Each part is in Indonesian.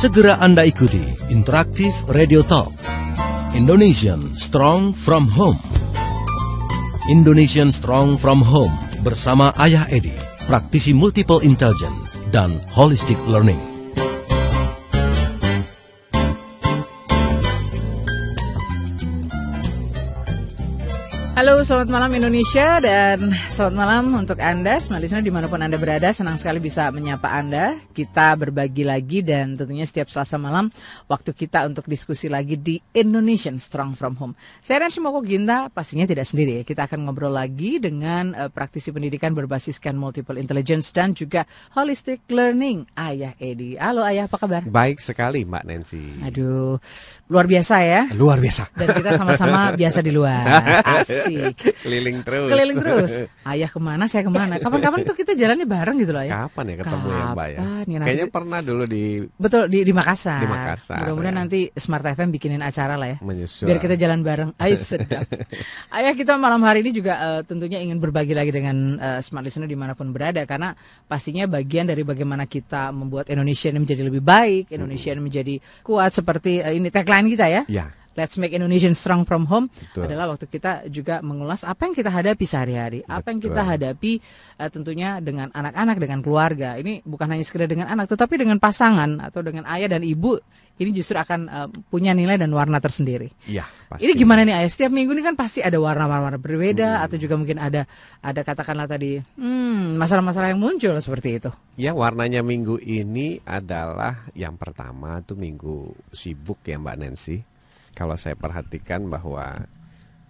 Segera Anda ikuti Interaktif Radio Talk. Indonesian Strong from Home. Indonesian Strong from Home bersama Ayah Edi, praktisi multiple intelligence dan holistic learning. Halo, selamat malam Indonesia dan selamat malam untuk Anda, semua listener di mana pun Anda berada. Senang sekali bisa menyapa Anda. Kita berbagi lagi dan tentunya setiap Selasa malam waktu kita untuk diskusi lagi di Indonesian Strong From Home. Saya Ransi Moko Ginta, pastinya tidak sendiri ya. Kita akan ngobrol lagi dengan uh, praktisi pendidikan berbasiskan multiple intelligence dan juga holistic learning, Ayah Edi. Halo Ayah, apa kabar? Baik sekali Mbak Nancy. Aduh, luar biasa ya. Luar biasa. Dan kita sama-sama biasa di luar. Asik. Keliling terus. Keliling terus. Ayah ke mana, saya ke mana. Kapan-kapan tuh kita jalannya bareng gitu loh ya. Kapan ya ketemu ya Mbak ya? Kapan ya, nanti- Kayaknya pernah dulu di Betul di di Makassar. Di Makassar, Mudah-mudahan ya. nanti Smart FM bikinin acara lah ya. menyusul. Biar kita jalan bareng. Ay sedap. Ayah kita malam hari ini juga eh, tentunya ingin berbagi lagi dengan eh, smart listener di mana pun berada karena pastinya bagian dari bagaimana kita membuat Indonesia ini menjadi lebih baik, Indonesia ini menjadi kuat seperti eh, ini tagline kita ya. Ya, Let's make Indonesian strong from home Betul. adalah waktu kita juga mengulas apa yang kita hadapi sehari-hari, apa yang kita Betul. hadapi eh, tentunya dengan anak-anak, dengan keluarga. Ini bukan hanya sekedar dengan anak, tetapi dengan pasangan atau dengan ayah dan ibu. Ini justru akan eh, punya nilai dan warna tersendiri. iya. Ini gimana nih ayah? Setiap minggu ini kan pasti ada warna-warna berbeda atau juga mungkin ada ada katakanlah tadi hmm, masalah-masalah yang muncul seperti itu. Ya warnanya minggu ini adalah yang pertama tuh minggu sibuk ya Mbak Nancy. Kalau saya perhatikan bahwa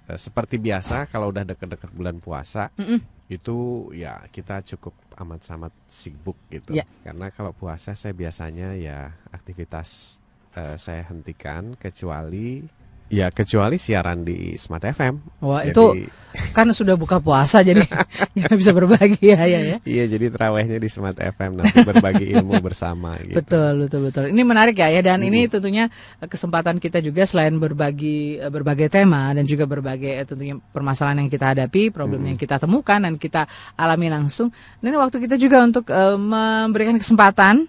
eh, seperti biasa kalau udah deket-deket bulan puasa Mm-mm. itu ya kita cukup amat sangat sibuk gitu. Ya. Karena kalau puasa saya biasanya ya aktivitas eh, saya hentikan kecuali ya kecuali siaran di Smart FM. Wah Jadi- itu kan sudah buka puasa jadi nggak bisa berbagi ya ya. ya. Iya jadi terawihnya di Smart FM nanti berbagi ilmu bersama gitu. Betul, betul, betul. Ini menarik ya, ya. Dan ini tentunya eh, kesempatan kita juga selain berbagi eh, berbagai tema dan juga berbagai eh, tentunya permasalahan yang kita hadapi, problem yang kita temukan dan kita alami langsung. Dan ini waktu kita juga untuk eh, memberikan kesempatan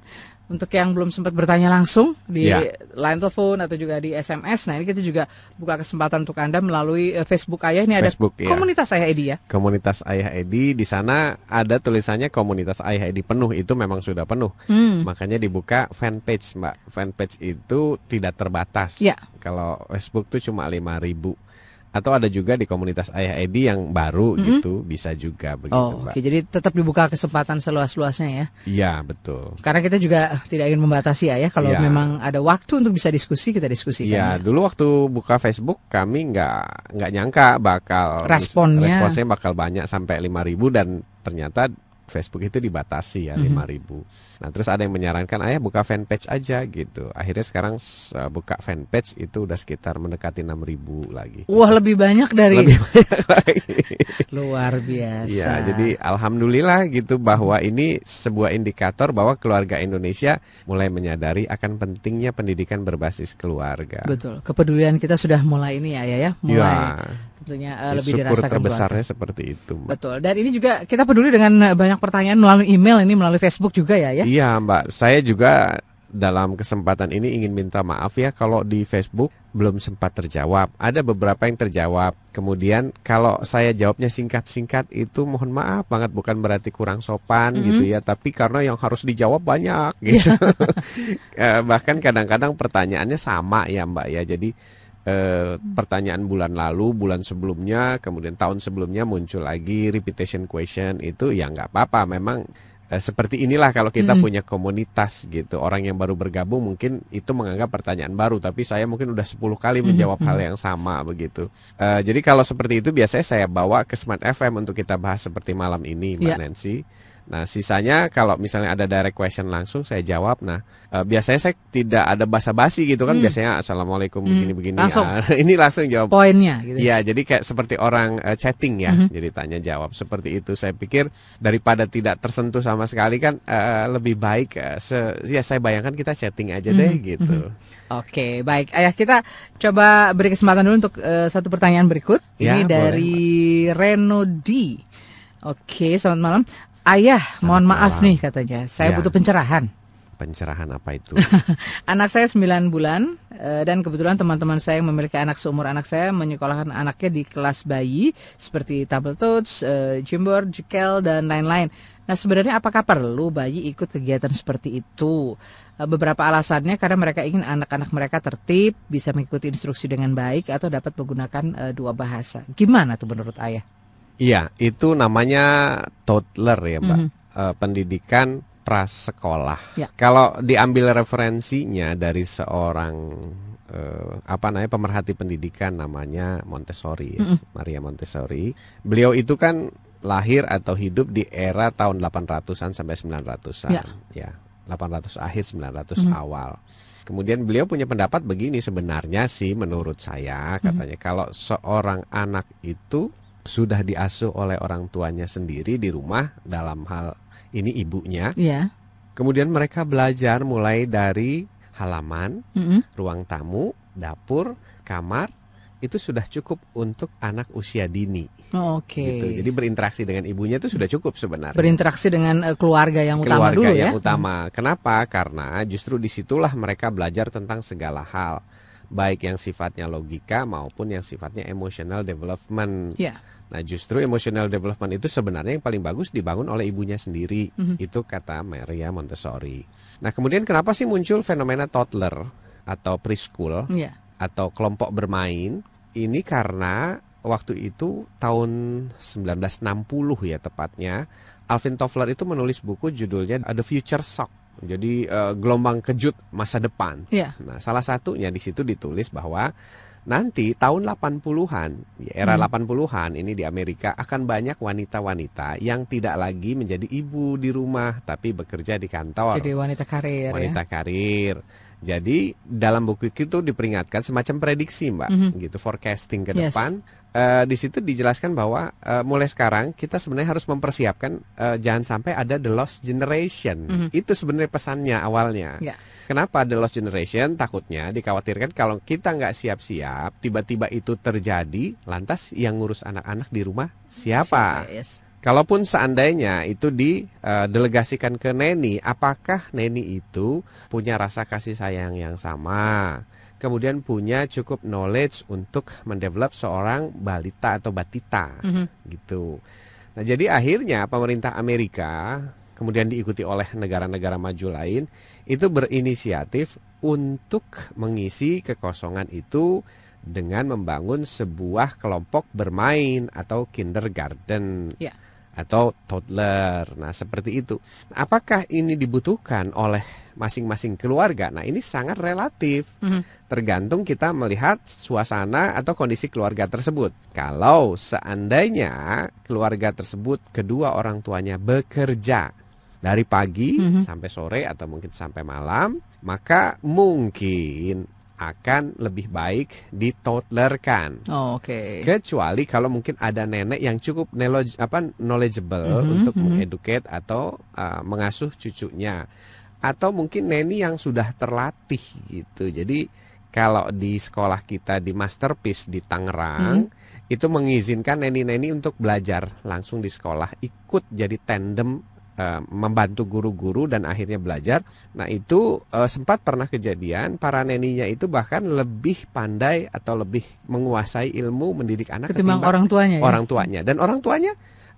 untuk yang belum sempat bertanya langsung di Ya. line telepon atau juga di SMS. Nah, ini kita juga buka kesempatan untuk Anda melalui eh, Facebook Ayah. Ini ada Facebook, ya. komunitas Ayah Edi ya. Komunitas Ayah Edi di sana ada tulisannya komunitas Ayah Edi penuh itu memang sudah penuh. Hmm. Makanya dibuka fanpage, Mbak. Fanpage itu tidak terbatas. Ya. Kalau Facebook tuh cuma 5000 Atau ada juga di komunitas Ayah Edi yang baru gitu, bisa juga begitu, Oh, Mbak. oke. Jadi tetap dibuka kesempatan seluas-luasnya ya. Iya, betul. Karena kita juga tidak ingin membatasi ya, ya. Kalau Iya. memang ada waktu untuk bisa diskusi, kita diskusikan. Iya, ya. dulu waktu buka Facebook kami nggak nggak nyangka bakal Responnya. responsnya bakal banyak sampai 5000 dan ternyata Facebook itu dibatasi ya Mhm. 5000. Nah, terus ada yang menyarankan ayah buka fanpage aja gitu. Akhirnya sekarang uh, buka fanpage itu udah sekitar mendekati 6000 lagi. Wah, lebih banyak dari Lebih banyak lagi. luar biasa. Iya, jadi alhamdulillah gitu bahwa ini sebuah indikator bahwa keluarga Indonesia mulai menyadari akan pentingnya pendidikan berbasis keluarga. betul. Kepedulian kita sudah mulai ini ya, ya, ya. Mulai Ya, tentunya eh, lebih syukur dirasakan terbesarnya keluarga. seperti itu, Mbak. Betul. Dan ini juga kita peduli dengan banyak pertanyaan melalui email ini melalui Facebook juga ya, ya. Iya, Mbak. Saya juga dalam kesempatan ini ingin minta maaf ya kalau di Facebook belum sempat terjawab. Ada beberapa yang terjawab. Kemudian kalau saya jawabnya singkat-singkat itu mohon maaf banget bukan berarti kurang sopan Mhm. gitu ya, tapi karena yang harus dijawab banyak gitu. Eh, bahkan kadang-kadang pertanyaannya sama ya, Mbak ya. Jadi eh, pertanyaan bulan lalu, bulan sebelumnya, kemudian tahun sebelumnya muncul lagi repetition question itu ya nggak apa-apa. Memang eh, seperti inilah kalau kita Mm-mm. punya komunitas gitu. Orang yang baru bergabung mungkin itu menganggap pertanyaan baru, tapi saya mungkin udah 10 kali menjawab hal yang sama begitu. Eh, jadi kalau seperti itu biasanya saya bawa ke Smart FM untuk kita bahas seperti malam ini, Mbak Iya. Nancy. Nah, sisanya kalau misalnya ada direct question langsung saya jawab. Nah, eh, biasanya saya tidak ada basa-basi gitu kan. Hmm. Biasanya assalamualaikum Hmm. begini-begini. Langsung. Ah, ini langsung jawab. Poinnya gitu. Iya, jadi kayak seperti orang eh, chatting ya, Mhm. jadi tanya jawab seperti itu. Saya pikir daripada tidak tersentuh sama sekali kan eh, lebih baik eh, se- ya saya bayangkan kita chatting aja deh Mhm, gitu. Oke, baik. Ayah kita coba beri kesempatan dulu untuk eh, satu pertanyaan berikut. Ya, Ini boleh, dari Reno D. Oke, selamat malam. Ayah, mohon maaf malam. nih katanya. Saya Ya. butuh pencerahan. pencerahan apa itu? anak saya 9 bulan eh, dan kebetulan teman-teman saya yang memiliki anak seumur anak saya menyekolahkan anaknya di kelas bayi seperti tabel tots, uh, gymboard, jekel dan lain-lain. Nah sebenarnya apakah perlu bayi ikut kegiatan seperti itu? Eh, beberapa alasannya karena mereka ingin anak-anak mereka tertib, bisa mengikuti instruksi dengan baik atau dapat menggunakan dua bahasa. Gimana tuh menurut ayah? Iya, itu namanya toddler ya, Mbak. Mm -hmm. uh, pendidikan prasekolah. Ya. Kalau diambil referensinya dari seorang uh, apa namanya pemerhati pendidikan namanya Montessori, mm -hmm. Maria Montessori. Beliau itu kan lahir atau hidup di era tahun 800-an sampai 900-an, ya. ya. 800 akhir 900 mm -hmm. awal. Kemudian beliau punya pendapat begini sebenarnya sih menurut saya katanya mm -hmm. kalau seorang anak itu sudah diasuh oleh orang tuanya sendiri di rumah dalam hal ini ibunya. Yeah. Kemudian mereka belajar mulai dari halaman, mm -hmm. ruang tamu, dapur, kamar itu sudah cukup untuk anak usia dini. Oh, Oke. Okay. Gitu. Jadi berinteraksi dengan ibunya itu sudah cukup sebenarnya. Berinteraksi dengan uh, keluarga yang utama keluarga dulu yang ya. yang utama. Kenapa? Karena justru di situlah mereka belajar tentang segala hal, baik yang sifatnya logika maupun yang sifatnya emotional development. Yeah. Nah, justru emotional development itu sebenarnya yang paling bagus dibangun oleh ibunya sendiri. Mm -hmm. Itu kata Maria Montessori. Nah, kemudian kenapa sih muncul fenomena toddler atau preschool yeah. atau kelompok bermain? Ini karena waktu itu tahun 1960 ya tepatnya, Alvin Toffler itu menulis buku judulnya The Future Shock. Jadi uh, gelombang kejut masa depan. Yeah. Nah, salah satunya di situ ditulis bahwa nanti tahun 80-an, ya, era hmm. 80-an ini di Amerika akan banyak wanita-wanita yang tidak lagi menjadi ibu di rumah tapi bekerja di kantor. Jadi wanita karir ya. Wanita ya? karir. Jadi dalam buku itu diperingatkan semacam prediksi, Mbak, mm -hmm. gitu forecasting ke yes. depan. Uh, di situ dijelaskan bahwa uh, mulai sekarang kita sebenarnya harus mempersiapkan uh, jangan sampai ada the lost generation. Mm -hmm. Itu sebenarnya pesannya awalnya. Yeah. Kenapa the lost generation? Takutnya dikhawatirkan kalau kita nggak siap-siap, tiba-tiba itu terjadi, lantas yang ngurus anak-anak di rumah siapa? siapa yes. Kalaupun seandainya itu didelegasikan ke neni, apakah neni itu punya rasa kasih sayang yang sama? Kemudian punya cukup knowledge untuk mendevelop seorang balita atau batita, mm -hmm. gitu. Nah, jadi akhirnya pemerintah Amerika kemudian diikuti oleh negara-negara maju lain itu berinisiatif untuk mengisi kekosongan itu dengan membangun sebuah kelompok bermain atau kindergarten. Yeah atau toddler. Nah, seperti itu. Apakah ini dibutuhkan oleh masing-masing keluarga? Nah, ini sangat relatif. Mm -hmm. Tergantung kita melihat suasana atau kondisi keluarga tersebut. Kalau seandainya keluarga tersebut kedua orang tuanya bekerja dari pagi mm -hmm. sampai sore atau mungkin sampai malam, maka mungkin akan lebih baik ditotlerkan. Oh, Oke. Okay. Kecuali kalau mungkin ada nenek yang cukup knowledge, apa knowledgeable mm -hmm, untuk mm -hmm. mengeduket atau uh, mengasuh cucunya, atau mungkin neni yang sudah terlatih gitu. Jadi kalau di sekolah kita di Masterpiece di Tangerang mm -hmm. itu mengizinkan neni-neni untuk belajar langsung di sekolah, ikut jadi tandem uh, membantu guru-guru dan akhirnya belajar. Nah itu uh, sempat pernah kejadian para neninya itu bahkan lebih pandai atau lebih menguasai ilmu mendidik anak ketimbang orang tuanya. Ya? Orang tuanya dan orang tuanya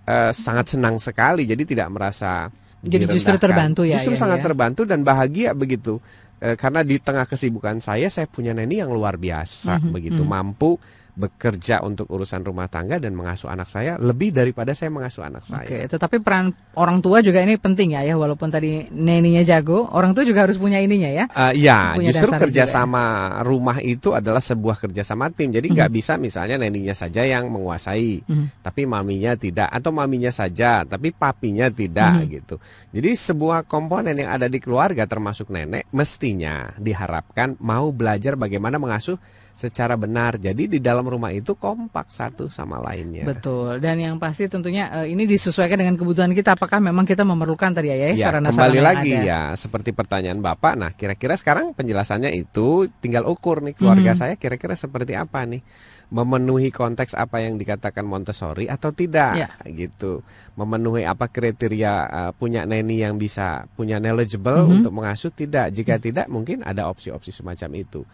uh, sangat senang sekali jadi tidak merasa jadi justru terbantu ya. Justru ya, sangat ya. terbantu dan bahagia begitu. karena di tengah kesibukan saya saya punya neni yang luar biasa mm -hmm, begitu mm -hmm. mampu bekerja untuk urusan rumah tangga dan mengasuh anak saya lebih daripada saya mengasuh anak saya. Oke, tetapi peran orang tua juga ini penting ya, ya walaupun tadi neninya jago, orang tua juga harus punya ininya ya. Uh, ya, punya justru kerjasama juga. rumah itu adalah sebuah kerjasama tim. Jadi nggak mm -hmm. bisa misalnya neninya saja yang menguasai, mm -hmm. tapi maminya tidak, atau maminya saja, tapi papinya tidak mm -hmm. gitu. Jadi sebuah komponen yang ada di keluarga termasuk nenek mestinya diharapkan mau belajar bagaimana mengasuh secara benar. Jadi di dalam rumah itu kompak satu sama lainnya. Betul. Dan yang pasti tentunya uh, ini disesuaikan dengan kebutuhan kita. Apakah memang kita memerlukan tadi ya, ya sarana-sarana kembali lagi ada. ya seperti pertanyaan Bapak. Nah, kira-kira sekarang penjelasannya itu tinggal ukur nih keluarga hmm. saya kira-kira seperti apa nih. memenuhi konteks apa yang dikatakan Montessori atau tidak Ya. gitu. Memenuhi apa kriteria uh, punya neni yang bisa punya knowledgeable Mhm. untuk mengasuh tidak. Jika tidak mungkin ada opsi-opsi semacam itu.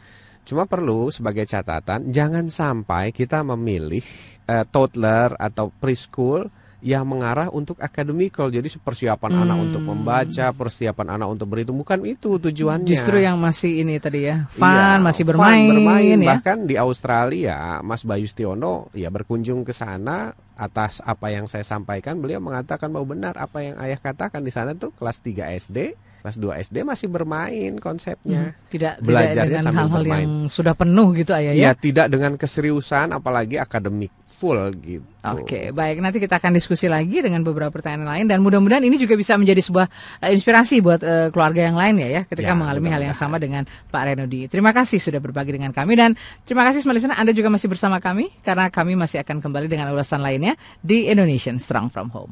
Cuma perlu sebagai catatan jangan sampai kita memilih eh, toddler atau preschool yang mengarah untuk akademikal. Jadi persiapan Hmm. anak untuk membaca, persiapan anak untuk berhitung bukan itu tujuannya. Justru yang masih ini tadi ya, fun, Iya, masih fun, bermain, bermain. ya. Bahkan di Australia, Mas Bayu Stiono ya berkunjung ke sana atas apa yang saya sampaikan, beliau mengatakan bahwa benar apa yang ayah katakan di sana tuh kelas 3 SD, kelas 2 SD masih bermain konsepnya. Hmm, Tidak tidak Belajarnya dengan sambil hal-hal bermain. yang sudah penuh gitu ayah ya. Iya, tidak dengan keseriusan apalagi akademik full gitu. Oke, baik. Nanti kita akan diskusi lagi dengan beberapa pertanyaan lain dan mudah-mudahan ini juga bisa menjadi sebuah eh, inspirasi buat eh, keluarga yang lain ya, ya, ketika Ya, mengalami hal yang sama dengan Pak Renudi. Terima kasih sudah berbagi dengan kami dan terima kasih semua listener Anda juga masih bersama kami karena kami masih akan kembali dengan ulasan lainnya di Indonesian Strong from Home.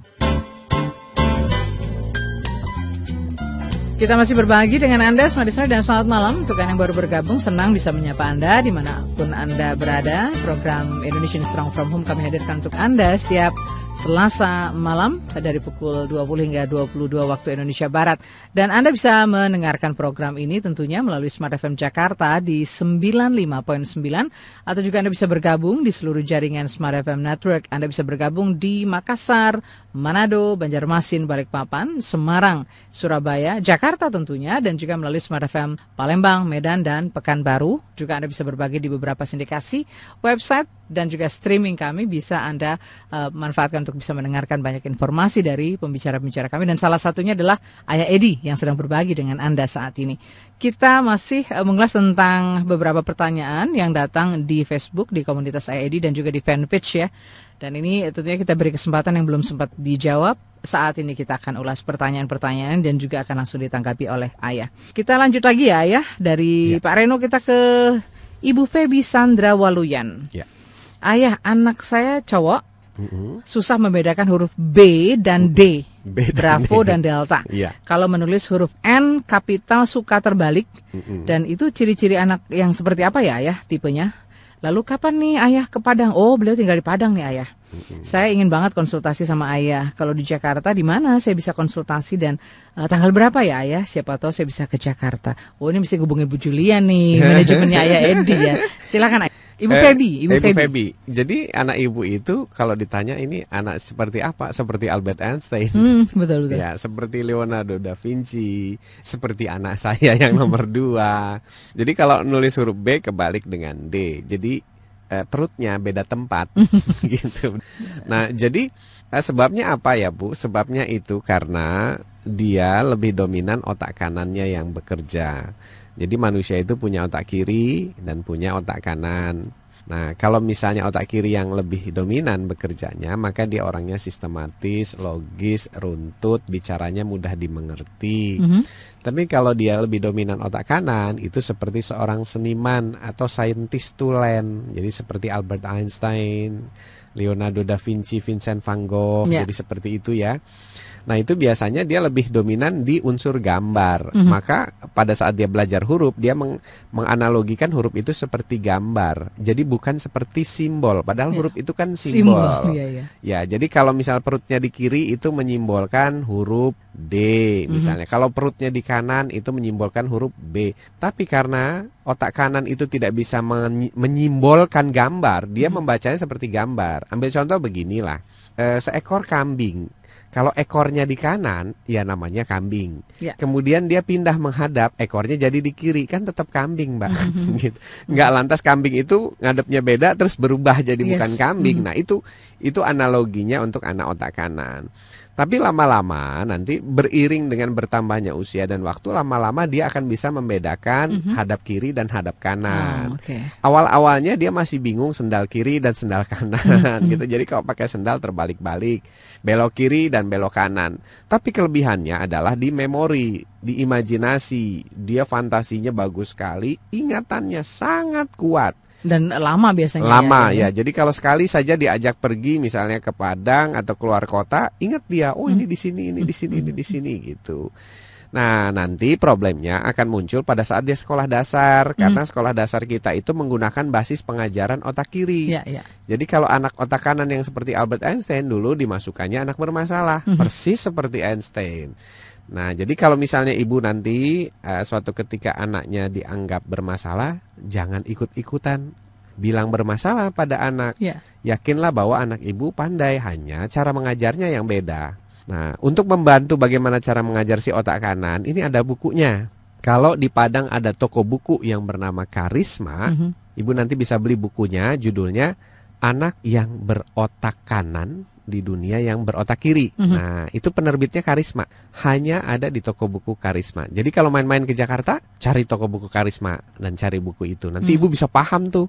Kita masih berbagi dengan Anda, listener, dan selamat malam untuk yang baru bergabung. Senang bisa menyapa Anda di mana pun Anda berada. Program Indonesian Strong From Home kami hadirkan untuk Anda setiap Selasa malam dari pukul 20 hingga 22 waktu Indonesia Barat. Dan Anda bisa mendengarkan program ini tentunya melalui Smart FM Jakarta di 95.9 atau juga Anda bisa bergabung di seluruh jaringan Smart FM Network. Anda bisa bergabung di Makassar, Manado, Banjarmasin, Balikpapan, Semarang, Surabaya, Jakarta tentunya dan juga melalui Smart FM Palembang, Medan dan Pekanbaru. Juga Anda bisa berbagi di beberapa sindikasi website dan juga streaming kami bisa Anda eh, manfaatkan untuk bisa mendengarkan banyak informasi dari pembicara-pembicara kami dan salah satunya adalah Ayah Edi yang sedang berbagi dengan Anda saat ini. Kita masih eh, mengulas tentang beberapa pertanyaan yang datang di Facebook di komunitas Ayah Edi dan juga di fanpage ya. Dan ini tentunya kita beri kesempatan yang belum sempat dijawab. Saat ini kita akan ulas pertanyaan-pertanyaan dan juga akan langsung ditanggapi oleh Ayah. Kita lanjut lagi ya Ayah. Dari Ya. Pak Reno kita ke Ibu Febi Sandra Waluyan. Ya. Ayah, anak saya cowok Mm-mm. susah membedakan huruf B dan D. B dan Bravo D. dan Delta. Iya. Kalau menulis huruf N kapital suka terbalik Mm-mm. dan itu ciri-ciri anak yang seperti apa ya ayah tipenya? Lalu kapan nih ayah ke Padang? Oh beliau tinggal di Padang nih ayah. Saya ingin banget konsultasi sama ayah. Kalau di Jakarta di mana saya bisa konsultasi dan eh, tanggal berapa ya ayah? Siapa tahu saya bisa ke Jakarta. Oh ini mesti hubungin Bu Julia nih, manajemennya ayah Edi ya. Silakan ayah. Ibu Eh, Febi, Ibu, Ibu Febi. Febi. Jadi anak ibu itu kalau ditanya ini anak seperti apa? Seperti Albert Einstein. Hmm, betul betul. Ya, seperti Leonardo da Vinci, seperti anak saya yang nomor dua. Jadi kalau nulis huruf B kebalik dengan D. Jadi eh, perutnya beda tempat gitu. Nah, jadi eh, sebabnya apa ya, Bu? Sebabnya itu karena dia lebih dominan otak kanannya yang bekerja. Jadi manusia itu punya otak kiri dan punya otak kanan. Nah, kalau misalnya otak kiri yang lebih dominan bekerjanya, maka dia orangnya sistematis, logis, runtut, bicaranya mudah dimengerti. Mhm. Tapi kalau dia lebih dominan otak kanan, itu seperti seorang seniman atau saintis tulen. Jadi seperti Albert Einstein, Leonardo da Vinci, Vincent van Gogh, Ya. jadi seperti itu ya. Nah itu biasanya dia lebih dominan di unsur gambar. Mhm. Maka pada saat dia belajar huruf, dia meng- menganalogikan huruf itu seperti gambar. Jadi bukan seperti simbol. Padahal Ya. huruf itu kan simbol. Iya, iya. Ya, jadi kalau misal perutnya di kiri itu menyimbolkan huruf D misalnya. Kalau perutnya di kanan itu menyimbolkan huruf B. Tapi karena otak kanan itu tidak bisa men- menyimbolkan gambar, dia membacanya seperti gambar. Ambil contoh beginilah. Eh, seekor kambing. Kalau ekornya di kanan, ya namanya kambing. Ya. Kemudian dia pindah menghadap, ekornya jadi di kiri, kan tetap kambing, Mbak. gitu. Nggak lantas kambing itu ngadepnya beda terus berubah jadi Yes. bukan kambing. Mhm. Nah, itu itu analoginya untuk anak otak kanan. Tapi lama-lama nanti beriring dengan bertambahnya usia dan waktu lama-lama dia akan bisa membedakan Mhm. hadap kiri dan hadap Oh, kanan. Oke. Awal-awalnya dia masih bingung sendal kiri dan sendal kanan Mhm. gitu. Jadi kalau pakai sendal terbalik-balik, belok kiri dan belok kanan. Tapi kelebihannya adalah di memori, di imajinasi. Dia fantasinya bagus sekali, ingatannya sangat kuat. Dan lama biasanya. Lama ya. ya. Jadi kalau sekali saja diajak pergi misalnya ke Padang atau keluar kota, ingat dia, oh ini di sini, ini di sini, ini di sini gitu. Nah, nanti problemnya akan muncul pada saat dia sekolah dasar karena sekolah dasar kita itu menggunakan basis pengajaran otak kiri. Ya, ya. Jadi kalau anak otak kanan yang seperti Albert Einstein dulu dimasukkannya anak bermasalah, persis seperti Einstein. Nah, jadi kalau misalnya ibu nanti eh, suatu ketika anaknya dianggap bermasalah, jangan ikut-ikutan bilang bermasalah pada anak. Ya. Yakinlah bahwa anak ibu pandai, hanya cara mengajarnya yang beda. Nah, untuk membantu bagaimana cara mengajar si otak kanan, ini ada bukunya. Kalau di Padang ada toko buku yang bernama Karisma, Mhm. ibu nanti bisa beli bukunya, judulnya Anak yang berotak kanan di dunia yang berotak kiri. Mhm. Nah, itu penerbitnya Karisma. Hanya ada di toko buku Karisma. Jadi kalau main-main ke Jakarta, cari toko buku Karisma dan cari buku itu. Nanti Mhm. ibu bisa paham tuh.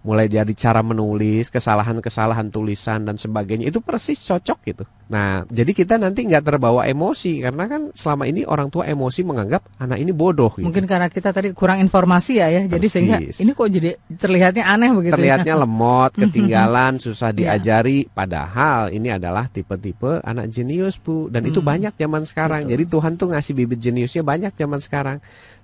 Mulai dari cara menulis, kesalahan-kesalahan tulisan dan sebagainya itu persis cocok gitu. Nah, jadi kita nanti nggak terbawa emosi karena kan selama ini orang tua emosi menganggap anak ini bodoh gitu. Mungkin karena kita tadi kurang informasi ya ya. Jadi sehingga ini kok jadi terlihatnya aneh begitu terlihatnya ya. lemot, ketinggalan, susah Iya. diajari. Padahal ini adalah tipe-tipe anak jenius bu, dan itu Hmm. banyak zaman sekarang. Betul. Jadi Tuhan tuh ngasih bibit jeniusnya banyak zaman sekarang.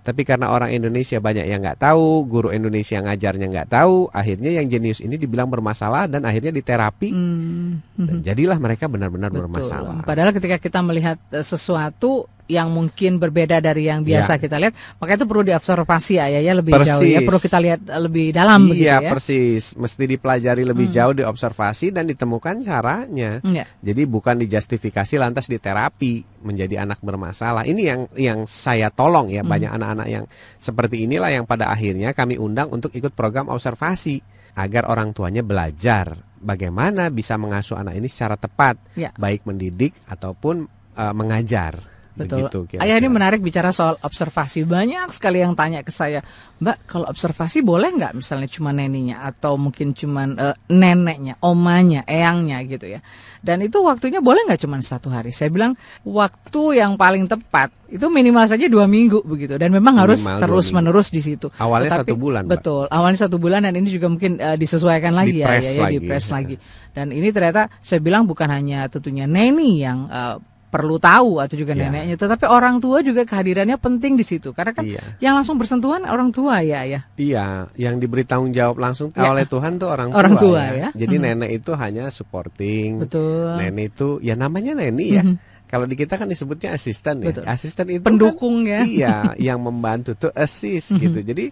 Tapi karena orang Indonesia banyak yang nggak tahu, guru Indonesia ngajarnya nggak tahu, akhirnya yang jenius ini dibilang bermasalah dan akhirnya diterapi. Hmm. Dan jadilah mereka benar-benar bermasalah. Padahal ketika kita melihat eh, sesuatu yang mungkin berbeda dari yang biasa Ya. kita lihat, maka itu perlu diobservasi ya, ya, ya lebih Persis. jauh ya, perlu kita lihat eh, lebih dalam begitu iya ya. persis, mesti dipelajari lebih jauh, diobservasi dan ditemukan caranya. Hmm, ya. Jadi bukan dijustifikasi lantas diterapi menjadi anak bermasalah. Ini yang yang saya tolong ya banyak anak-anak yang seperti inilah yang pada akhirnya kami undang untuk ikut program observasi agar orang tuanya belajar bagaimana bisa mengasuh anak ini secara tepat, Ya. baik mendidik ataupun eh, mengajar. Betul. Begitu kira-kira. Ayah ini menarik bicara soal observasi. Banyak sekali yang tanya ke saya, Mbak, kalau observasi boleh nggak misalnya cuma neninya atau mungkin cuma eh, neneknya, omanya, eyangnya gitu ya. Dan itu waktunya boleh nggak cuma satu hari? Saya bilang waktu yang paling tepat itu minimal saja dua minggu begitu. Dan memang harus Minimal dua terus minggu. menerus di situ. Awalnya satu bulan, Mbak. Betul. Awalnya satu bulan dan ini juga mungkin eh, disesuaikan lagi ya, ya, ya, lagi, di-press ya. lagi. Dan ini ternyata saya bilang bukan hanya tentunya neni yang eh, perlu tahu atau juga Ya. neneknya, tetapi orang tua juga kehadirannya penting di situ karena kan Iya. yang langsung bersentuhan orang tua ya ya. Iya, yang diberi tanggung jawab langsung Ya. oleh Tuhan tuh orang tua. Orang tua, ya. Jadi Mhm. nenek itu hanya supporting. Betul. Nenek itu ya namanya neni ya. Mhm. Kalau di kita kan disebutnya asisten ya. Betul. Asisten itu Pendukung ya. kan, Iya, yang membantu tuh assist Mhm. gitu. Jadi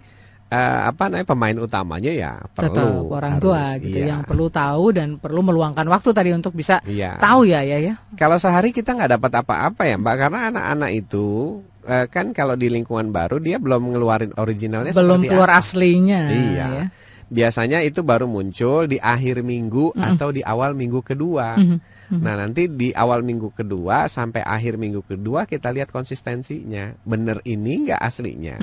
eh, apa namanya pemain utamanya ya Tetap perlu orang harus, tua gitu iya. yang perlu tahu dan perlu meluangkan waktu tadi untuk bisa Iya. tahu ya ya ya. Kalau sehari kita nggak dapat apa-apa ya Mbak karena anak-anak itu eh, kan kalau di lingkungan baru dia belum ngeluarin originalnya Belum keluar apa. aslinya. Iya. ya. Biasanya itu baru muncul di akhir minggu atau di awal minggu kedua. Mhm. Nah, nanti di awal minggu kedua sampai akhir minggu kedua kita lihat konsistensinya. Bener ini nggak aslinya.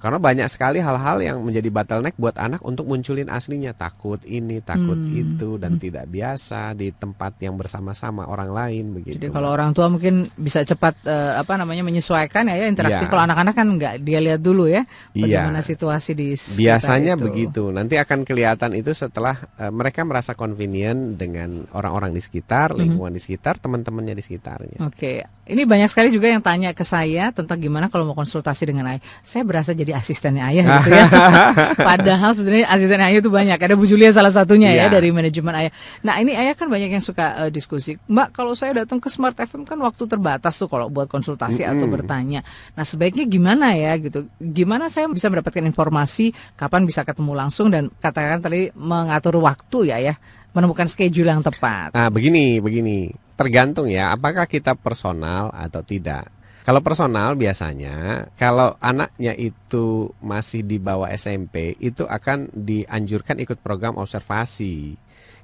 Karena banyak sekali hal-hal yang menjadi bottleneck buat anak untuk munculin aslinya. Takut ini, takut Hmm. itu, dan tidak biasa di tempat yang bersama-sama orang lain begitu. Jadi kalau orang tua mungkin bisa cepat eh, apa namanya menyesuaikan ya, ya interaksi. Iya. Kalau anak-anak kan nggak dia lihat dulu ya Iya. bagaimana situasi di Biasanya itu. begitu. Nanti akan kelihatan itu setelah eh, mereka merasa convenient dengan orang-orang di sekitar, Mhm. lingkungan di sekitar, teman-temannya di sekitarnya. Oke, ini banyak sekali juga yang tanya ke saya tentang gimana kalau mau konsultasi dengan ayah. Saya berasa jadi asistennya ayah gitu ya. Padahal sebenarnya asisten ayah itu banyak. Ada Bu Julia salah satunya ya Iya. dari manajemen ayah. Nah ini ayah kan banyak yang suka eh, diskusi. Mbak kalau saya datang ke Smart FM kan waktu terbatas tuh kalau buat konsultasi atau Mm-mm. bertanya. Nah sebaiknya gimana ya gitu. Gimana saya bisa mendapatkan informasi kapan bisa ketemu langsung dan katakan tadi mengatur waktu ya ya. Menemukan schedule yang tepat. Nah, begini, begini. Tergantung ya, apakah kita personal atau tidak. Kalau personal biasanya, kalau anaknya itu masih di bawah SMP, itu akan dianjurkan ikut program observasi.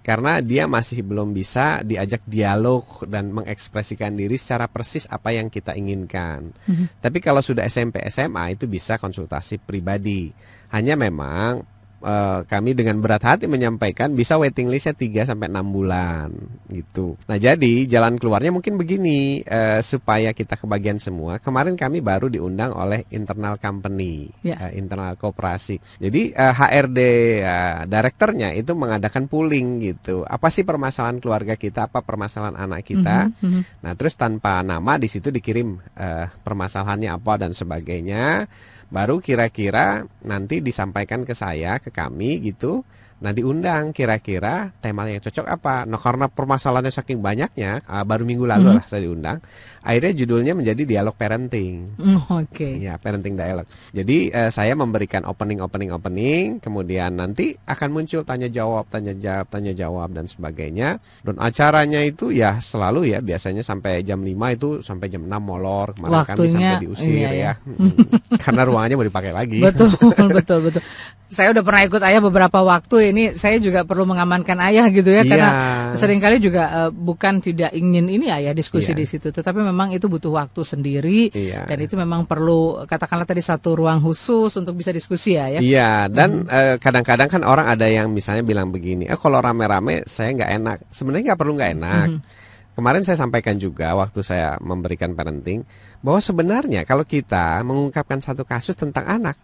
Karena dia masih belum bisa diajak dialog dan mengekspresikan diri secara persis apa yang kita inginkan. Tapi kalau sudah SMP SMA itu bisa konsultasi pribadi. Hanya memang eh, kami dengan berat hati menyampaikan bisa waiting listnya 3 sampai 6 bulan gitu. Nah, jadi jalan keluarnya mungkin begini eh, supaya kita kebagian semua. Kemarin kami baru diundang oleh internal company, Ya. eh, internal koperasi. Jadi eh, HRD eh, direkturnya itu mengadakan pooling gitu. Apa sih permasalahan keluarga kita, apa permasalahan anak kita? Mhm, mhm. Nah, terus tanpa nama di situ dikirim eh, permasalahannya apa dan sebagainya. Baru kira-kira nanti disampaikan ke saya, ke kami gitu. Nah, diundang kira-kira tema yang cocok apa. Nah, karena permasalahannya saking banyaknya, ah, baru minggu lalu Mhm. lah saya diundang. Akhirnya judulnya menjadi dialog parenting. Mm, Oke. Ya, parenting dialog. Jadi eh, saya memberikan opening, opening, opening, kemudian nanti akan muncul tanya jawab, tanya jawab, tanya jawab dan sebagainya. Dan acaranya itu ya selalu ya biasanya sampai jam 5 itu sampai jam 6 molor. Kemarin kami Waktunya, sampai diusir iya, ya. ya. Mm. Karena ruangannya mau dipakai lagi. Betul, betul, betul. Saya udah pernah ikut ayah beberapa waktu. Ini saya juga perlu mengamankan ayah gitu ya, Iya. karena sering kali juga eh, bukan tidak ingin ini ayah diskusi Iya. di situ, tetapi memang itu butuh waktu sendiri Iya. dan itu memang perlu katakanlah tadi satu ruang khusus untuk bisa diskusi ya, ya. Iya, dan eh, kadang-kadang kan orang ada yang misalnya bilang begini, eh kalau rame-rame saya nggak enak. Sebenarnya nggak perlu nggak enak. Kemarin saya sampaikan juga waktu saya memberikan parenting bahwa sebenarnya kalau kita mengungkapkan satu kasus tentang anak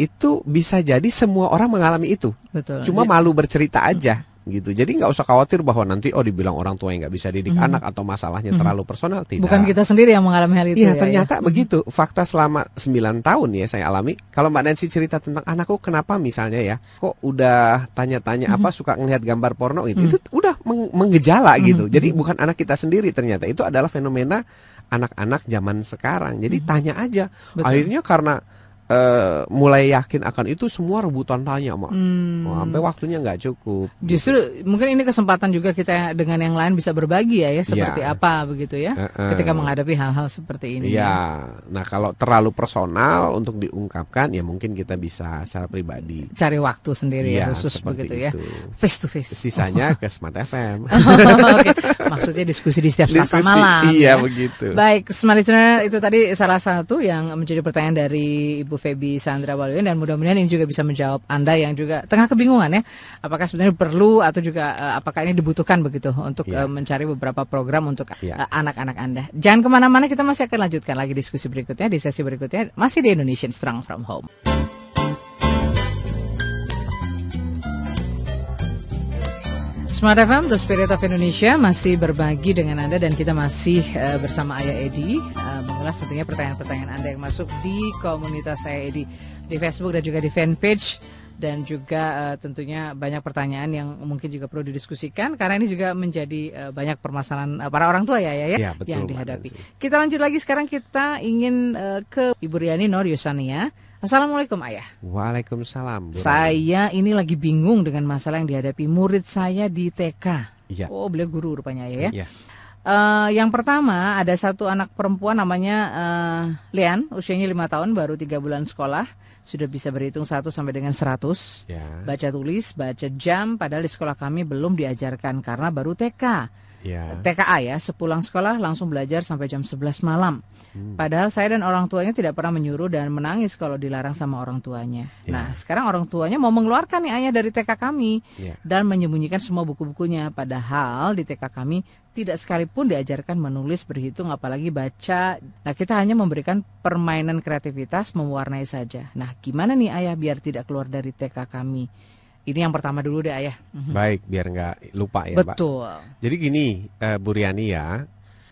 itu bisa jadi semua orang mengalami itu. Betul. Cuma Ya. malu bercerita aja gitu. Jadi nggak usah khawatir bahwa nanti oh dibilang orang tua yang nggak bisa didik Mhm. anak atau masalahnya terlalu personal tidak. Bukan kita sendiri yang mengalami hal itu Iya ya. ternyata ya. begitu Fakta selama 9 tahun ya saya alami Kalau Mbak Nancy cerita tentang anakku Kenapa misalnya ya Kok udah tanya-tanya apa Suka ngelihat gambar porno gitu Itu udah meng- menggejala gitu Jadi bukan anak kita sendiri ternyata Itu adalah fenomena anak-anak zaman sekarang Jadi tanya aja Betul. Akhirnya karena eh, mulai yakin akan itu Semua rebutan tanya Mak Hmm. Sampai waktunya nggak cukup Justru mungkin ini kesempatan juga kita dengan yang lain bisa berbagi ya, ya seperti Iya. apa begitu ya, Heeh. ketika menghadapi hal-hal seperti ini. Iya, nah kalau terlalu personal untuk diungkapkan ya mungkin kita bisa secara pribadi. Cari waktu sendiri ya Iya, khusus begitu ya, itu. face to face. Sisanya ke Smart FM. Oke, maksudnya diskusi di setiap Selasa Diskusi, malam. Iya ya. begitu. Baik, Smart Listener itu tadi salah satu yang menjadi pertanyaan dari Ibu Feby Sandra Waluyo dan mudah-mudahan ini juga bisa menjawab Anda yang juga tengah kebingungan ya, apakah sebenarnya perlu atau juga eh, apakah ini dibutuhkan begitu untuk Iya. eh, mencari beberapa program untuk Iya. eh, anak-anak Anda. Jangan ke mana-mana, kita masih akan lanjutkan lagi diskusi berikutnya di sesi berikutnya masih di Indonesian Strong From Home. Smart FM, The Spirit of Indonesia masih berbagi dengan Anda dan kita masih eh, bersama Ayah Edi. Eh, mengulas tentunya pertanyaan-pertanyaan Anda yang masuk di komunitas Ayah Edi di Facebook dan juga di fanpage dan juga eh, tentunya banyak pertanyaan yang mungkin juga perlu didiskusikan karena ini juga menjadi eh, banyak permasalahan eh, para orang tua ya ya, ya Iya, betul, yang dihadapi. Kita lanjut lagi sekarang kita ingin eh, ke Ibu Riani Nur Yusania. Assalamualaikum Ayah. Waalaikumsalam. Bu Saya ini lagi bingung dengan masalah yang dihadapi murid saya di TK. Iya. Oh, beliau guru rupanya ya. ya. Eh, yang pertama ada satu anak perempuan namanya eh, Lian, usianya lima tahun, baru tiga bulan sekolah, sudah bisa berhitung 1 sampai dengan 100. Ya. Baca tulis, baca jam, padahal di sekolah kami belum diajarkan karena baru TK. Ya. TKA ya, sepulang sekolah langsung belajar sampai jam 11 malam. Hmm. Padahal saya dan orang tuanya tidak pernah menyuruh dan menangis kalau dilarang sama orang tuanya. Ya. Nah, sekarang orang tuanya mau mengeluarkan nih ayah dari TK kami Ya. dan menyembunyikan semua buku-bukunya. Padahal di TK kami tidak sekalipun diajarkan menulis, berhitung, apalagi baca. Nah, kita hanya memberikan permainan kreativitas mewarnai saja. Nah, gimana nih ayah biar tidak keluar dari TK kami? Ini yang pertama dulu deh ayah. Mhm. Baik, biar nggak lupa ya, Mbak. Betul. Jadi gini, eh, Bu Riani ya,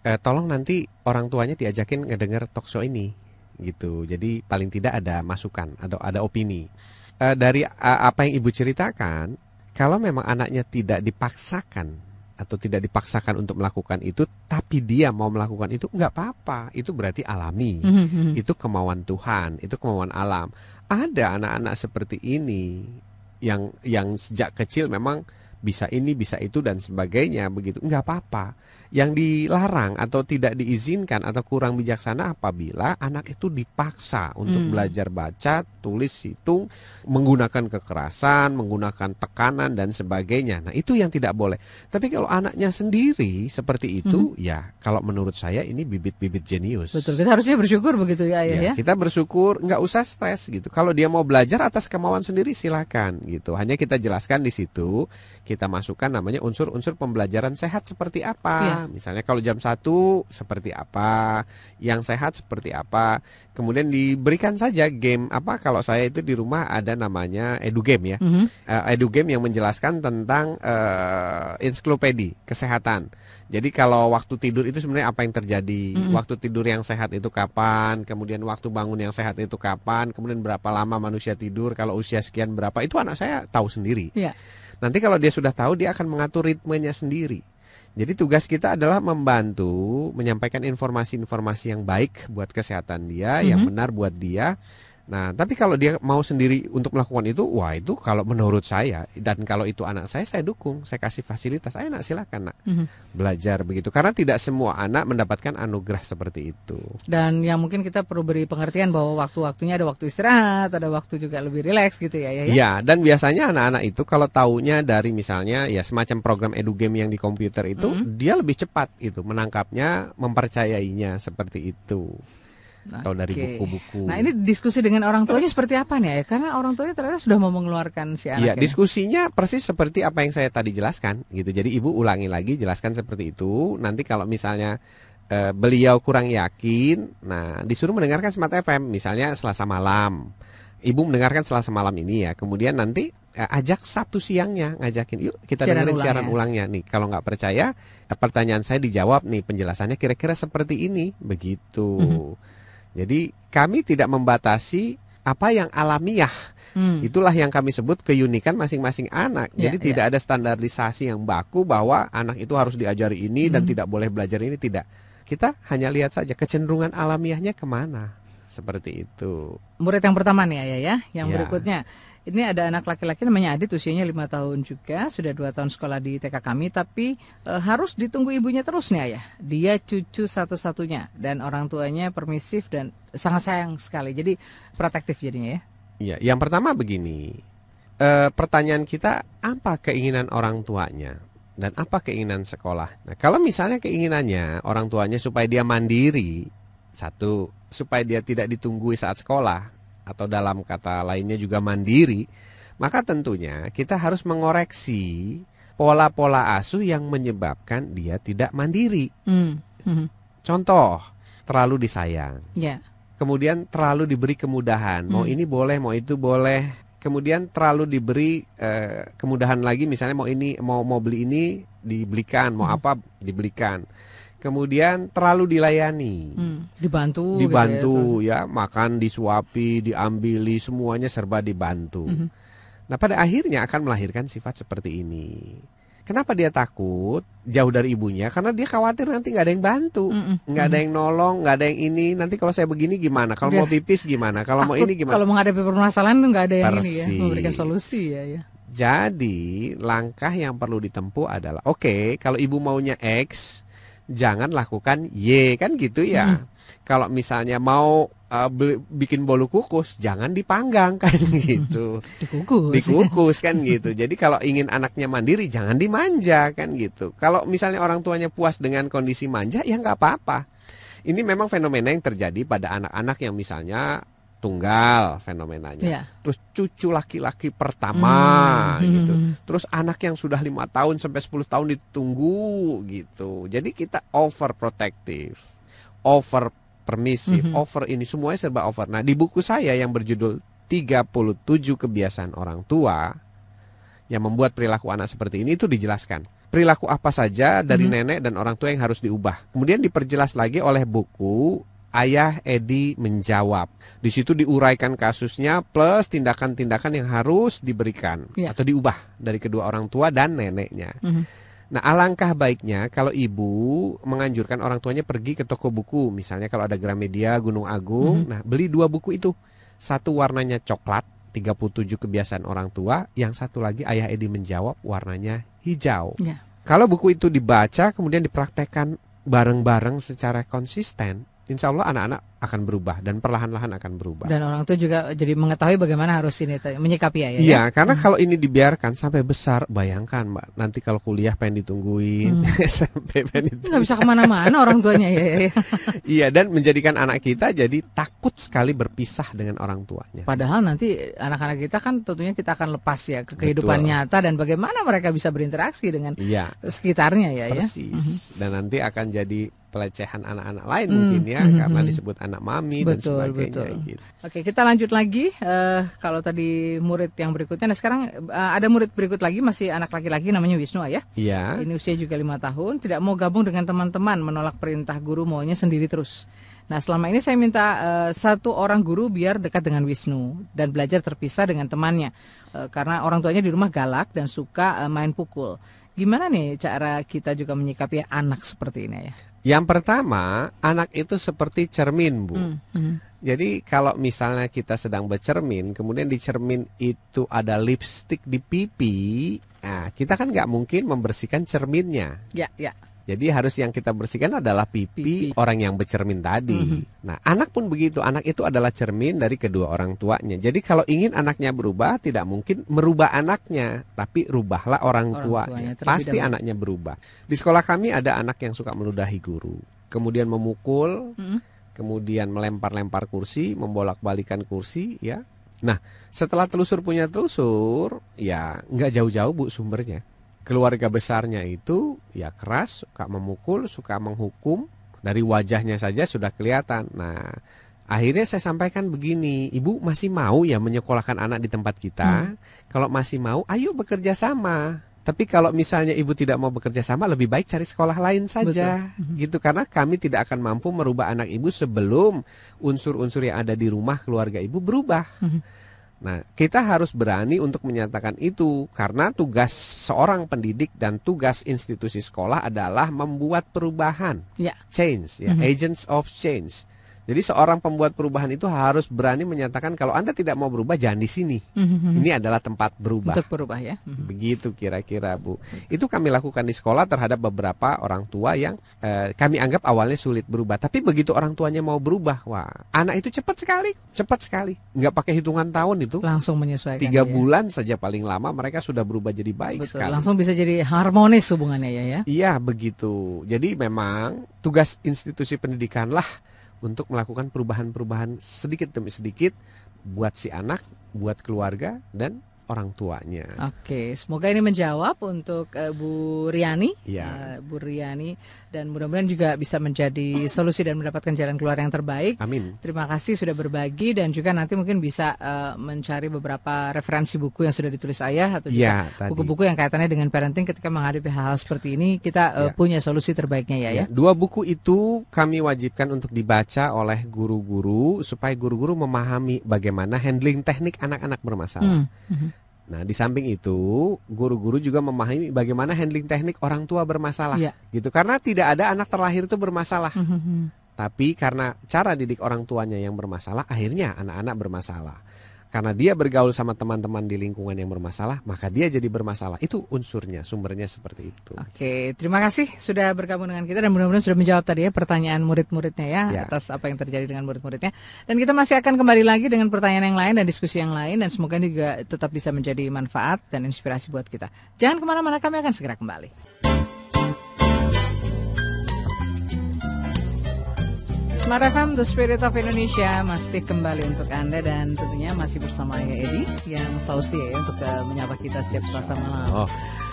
eh, tolong nanti orang tuanya diajakin ngedenger talk show ini, gitu. Jadi paling tidak ada masukan, ada ada opini. Eh, dari eh, apa yang ibu ceritakan, kalau memang anaknya tidak dipaksakan atau tidak dipaksakan untuk melakukan itu, tapi dia mau melakukan itu nggak apa-apa, itu berarti alami. Mhm. Itu kemauan Tuhan, itu kemauan alam. Ada anak-anak seperti ini yang yang sejak kecil memang bisa ini, bisa itu dan sebagainya begitu. Enggak apa-apa. Yang dilarang atau tidak diizinkan atau kurang bijaksana apabila anak itu dipaksa untuk Hmm. belajar baca, tulis, hitung, menggunakan kekerasan, menggunakan tekanan dan sebagainya. Nah, itu yang tidak boleh. Tapi kalau anaknya sendiri seperti itu, ya kalau menurut saya ini bibit-bibit jenius. Hmm. Betul, kita harusnya bersyukur begitu ya ayah ya. Ya, kita bersyukur nggak usah stres gitu. Kalau dia mau belajar atas kemauan sendiri silakan gitu. Hanya kita jelaskan di situ, kita masukkan namanya unsur-unsur pembelajaran sehat seperti apa. Iya. Misalnya kalau jam 1 seperti apa, yang sehat seperti apa. Kemudian diberikan saja game apa kalau saya itu di rumah ada namanya edu game ya. Mhm. Eh, edu game yang menjelaskan tentang eh, ensiklopedi kesehatan. Jadi kalau waktu tidur itu sebenarnya apa yang terjadi, Mm-mm. waktu tidur yang sehat itu kapan, kemudian waktu bangun yang sehat itu kapan, kemudian berapa lama manusia tidur, kalau usia sekian berapa, itu anak saya tahu sendiri. Iya. Nanti kalau dia sudah tahu, dia akan mengatur ritmenya sendiri. Jadi tugas kita adalah membantu menyampaikan informasi-informasi yang baik buat kesehatan dia, yang Mhm. benar buat dia. Nah, tapi kalau dia mau sendiri untuk melakukan itu, wah itu kalau menurut saya dan kalau itu anak saya, saya dukung, saya kasih fasilitas. Ayo nak silakan nak Mhm. belajar begitu. Karena tidak semua anak mendapatkan anugerah seperti itu. Dan yang mungkin kita perlu beri pengertian bahwa waktu-waktunya ada waktu istirahat, ada waktu juga lebih rileks gitu ya ayah ya. Ya, dan biasanya anak-anak itu kalau taunya dari misalnya ya semacam program edu game yang di komputer itu, Mhm. dia lebih cepat itu menangkapnya, mempercayainya seperti itu. Atau dari Oke. buku-buku. Nah ini diskusi dengan orang tuanya seperti apa nih ya? Karena orang tuanya ternyata sudah mau mengeluarkan si Iya, anaknya. diskusinya persis seperti apa yang saya tadi jelaskan gitu. Jadi ibu ulangi lagi jelaskan seperti itu. Nanti kalau misalnya eh, beliau kurang yakin, nah disuruh mendengarkan Smart FM misalnya Selasa malam. Ibu mendengarkan Selasa malam ini ya. Kemudian nanti eh, ajak Sabtu siangnya ngajakin yuk kita Siaran dengerin ulang siaran ya. ulangnya nih. Kalau nggak percaya, eh, pertanyaan saya dijawab nih penjelasannya kira-kira seperti ini begitu. Mhm. Jadi kami tidak membatasi apa yang alamiah Hmm. Itulah yang kami sebut keunikan masing-masing anak. Ya, Jadi ya. tidak ada standarisasi yang baku bahwa anak itu harus diajari ini dan Mhm. tidak boleh belajar ini tidak. Kita hanya lihat saja kecenderungan alamiahnya ke mana. Seperti itu. Murid yang pertama nih ayah ya. Yang Ya. berikutnya. Ini ada anak laki-laki namanya Adit usianya lima tahun juga sudah dua tahun sekolah di TK kami tapi eh, harus ditunggu ibunya terus nih ayah. Dia cucu satu-satunya dan orang tuanya permisif dan sangat sayang sekali. Jadi protektif jadinya ya. Ya, yang pertama begini. Eh, pertanyaan kita apa keinginan orang tuanya dan apa keinginan sekolah. Nah, kalau misalnya keinginannya orang tuanya supaya dia mandiri, satu supaya dia tidak ditunggui saat sekolah atau dalam kata lainnya juga mandiri, maka tentunya kita harus mengoreksi pola-pola asuh yang menyebabkan dia tidak mandiri. Hmm. Mhm. Contoh, terlalu disayang. Ya. Kemudian terlalu diberi kemudahan, mau Hmm. ini boleh, mau itu boleh. Kemudian terlalu diberi eh, kemudahan lagi, misalnya mau ini, mau mau beli ini dibelikan, mau Hmm. apa dibelikan. Kemudian terlalu dilayani, Hmm. Dibantu. gitu ya, dibantu ya, makan disuapi, diambili, semuanya serba dibantu. Mhm. Nah pada akhirnya akan melahirkan sifat seperti ini. Kenapa dia takut jauh dari ibunya? Karena dia khawatir nanti nggak ada yang bantu Mm-mm. nggak ada yang nolong, nggak ada yang ini. Nanti kalau saya begini gimana? Kalau mau pipis gimana? Kalau mau ini gimana? Kalau menghadapi permasalahan nggak ada yang ini ya, Persis. memberikan solusi ya. ya. Jadi langkah yang perlu ditempuh adalah, oke, kalau ibu maunya X, jangan lakukan Y kan gitu ya. Kalau misalnya mau uh, bikin bolu kukus, jangan dipanggang kan gitu. Dikukus. dikukus kan gitu. Jadi kalau ingin anaknya mandiri jangan dimanja kan gitu. Kalau misalnya orang tuanya puas dengan kondisi manja ya nggak apa-apa. Ini memang fenomena yang terjadi pada anak-anak yang misalnya tunggal fenomenanya. Ya. Terus cucu laki-laki pertama Hmm. gitu. Terus anak yang sudah lima tahun sampai 10 tahun ditunggu gitu. Jadi kita overprotective, over permisif, Mhm. over ini semuanya serba over. Nah, di buku saya yang berjudul 37 kebiasaan orang tua yang membuat perilaku anak seperti ini itu dijelaskan. Perilaku apa saja dari Mhm. nenek dan orang tua yang harus diubah. Kemudian diperjelas lagi oleh buku Ayah Edi menjawab. Di situ diuraikan kasusnya plus tindakan-tindakan yang harus diberikan Ya. atau diubah dari kedua orang tua dan neneknya. Mhm. Nah, alangkah baiknya kalau ibu menganjurkan orang tuanya pergi ke toko buku, misalnya kalau ada Gramedia, Gunung Agung, Mhm. nah beli dua buku itu. Satu warnanya coklat, 37 kebiasaan orang tua, yang satu lagi Ayah Edi menjawab warnanya hijau. Ya. Kalau buku itu dibaca kemudian dipraktekkan bareng-bareng secara konsisten, insya Allah anak-anak akan berubah dan perlahan-lahan akan berubah. Dan orang tua juga jadi mengetahui bagaimana harus ini menyikapi ya. Iya, ya? karena hmm. kalau ini dibiarkan sampai besar, bayangkan mbak, nanti kalau kuliah pengen ditungguin, hmm. SMP pengen ditungguin. Nggak bisa ke mana-mana orang tuanya ya. ya. iya, dan menjadikan anak kita jadi takut sekali berpisah dengan orang tuanya. Padahal nanti anak-anak kita kan tentunya kita akan lepas ya ke kehidupan Betul. nyata dan bagaimana mereka bisa berinteraksi dengan iya. sekitarnya ya. ya. Persis. ya. Dan nanti akan jadi pelecehan anak-anak lain mm, mungkin ya mm, karena mm. disebut anak mami betul, dan sebagainya betul. gitu. Oke, kita lanjut lagi uh, kalau tadi murid yang berikutnya nah sekarang uh, ada murid berikut lagi masih anak laki-laki namanya Wisnu ya. Iya. Ini usia juga lima tahun, tidak mau gabung dengan teman-teman, menolak perintah guru maunya sendiri terus. Nah, selama ini saya minta uh, satu orang guru biar dekat dengan Wisnu dan belajar terpisah dengan temannya. Uh, karena orang tuanya di rumah galak dan suka uh, main pukul. Gimana nih cara kita juga menyikapi anak seperti ini ya? Yang pertama, anak itu seperti cermin, Bu. Mm -hmm. Jadi kalau misalnya kita sedang bercermin, kemudian di cermin itu ada lipstick di pipi, nah kita kan nggak mungkin membersihkan cerminnya. Ya, ya. Jadi harus yang kita bersihkan adalah pipi, pipi. orang yang bercermin tadi. Mm -hmm. Nah, anak pun begitu. Anak itu adalah cermin dari kedua orang tuanya. Jadi kalau ingin anaknya berubah, tidak mungkin merubah anaknya, tapi rubahlah orang, orang tuanya. tuanya. Pasti dahulu. anaknya berubah. Di sekolah kami ada anak yang suka meludahi guru, kemudian memukul, mm -hmm. kemudian melempar-lempar kursi, membolak-balikan kursi, ya. Nah, setelah telusur punya telusur, ya nggak jauh-jauh bu sumbernya keluarga besarnya itu ya keras, suka memukul, suka menghukum. Dari wajahnya saja sudah kelihatan. Nah, akhirnya saya sampaikan begini, Ibu masih mau ya menyekolahkan anak di tempat kita? Hmm. Kalau masih mau, ayo bekerja sama. Tapi kalau misalnya ibu tidak mau bekerja sama, lebih baik cari sekolah lain saja, Betul. Hmm. gitu. Karena kami tidak akan mampu merubah anak ibu sebelum unsur-unsur yang ada di rumah keluarga ibu berubah. Hmm. Nah, kita harus berani untuk menyatakan itu karena tugas seorang pendidik dan tugas institusi sekolah adalah membuat perubahan, ya. change, ya, mm -hmm. agents of change. Jadi seorang pembuat perubahan itu harus berani menyatakan kalau Anda tidak mau berubah jangan di sini. Mm-hmm. Ini adalah tempat berubah. Untuk berubah ya. Mm-hmm. Begitu kira-kira Bu. Itu kami lakukan di sekolah terhadap beberapa orang tua yang eh, kami anggap awalnya sulit berubah. Tapi begitu orang tuanya mau berubah, wah anak itu cepat sekali, cepat sekali. Nggak pakai hitungan tahun itu. Langsung menyesuaikan. Tiga ya. bulan saja paling lama mereka sudah berubah jadi baik Betul, sekali. Langsung bisa jadi harmonis hubungannya ya ya. Iya begitu. Jadi memang tugas institusi pendidikan lah untuk melakukan perubahan-perubahan sedikit demi sedikit buat si anak, buat keluarga dan orang tuanya. Oke, semoga ini menjawab untuk uh, Bu Riani, ya. uh, Bu Riani, dan mudah-mudahan juga bisa menjadi solusi dan mendapatkan jalan keluar yang terbaik. Amin. Terima kasih sudah berbagi dan juga nanti mungkin bisa uh, mencari beberapa referensi buku yang sudah ditulis ayah atau juga ya, buku-buku yang kaitannya dengan parenting ketika menghadapi hal-hal seperti ini kita uh, ya. punya solusi terbaiknya ya, ya. ya. Dua buku itu kami wajibkan untuk dibaca oleh guru-guru supaya guru-guru memahami bagaimana handling teknik anak-anak bermasalah. Hmm. Nah, di samping itu, guru-guru juga memahami bagaimana handling teknik orang tua bermasalah. Ya. Gitu. Karena tidak ada anak terlahir itu bermasalah. Hmm, hmm. Tapi karena cara didik orang tuanya yang bermasalah, akhirnya anak-anak bermasalah karena dia bergaul sama teman-teman di lingkungan yang bermasalah, maka dia jadi bermasalah. Itu unsurnya, sumbernya seperti itu. Oke, terima kasih sudah bergabung dengan kita dan mudah-mudahan sudah menjawab tadi ya pertanyaan murid-muridnya ya, ya atas apa yang terjadi dengan murid-muridnya. Dan kita masih akan kembali lagi dengan pertanyaan yang lain dan diskusi yang lain dan semoga ini juga tetap bisa menjadi manfaat dan inspirasi buat kita. Jangan ke mana-mana, kami akan segera kembali. Smart FM, The Spirit of Indonesia masih kembali untuk Anda dan tentunya masih bersama saya Edi yang selalu setia ya untuk uh, menyapa kita setiap Selasa malam. Oh.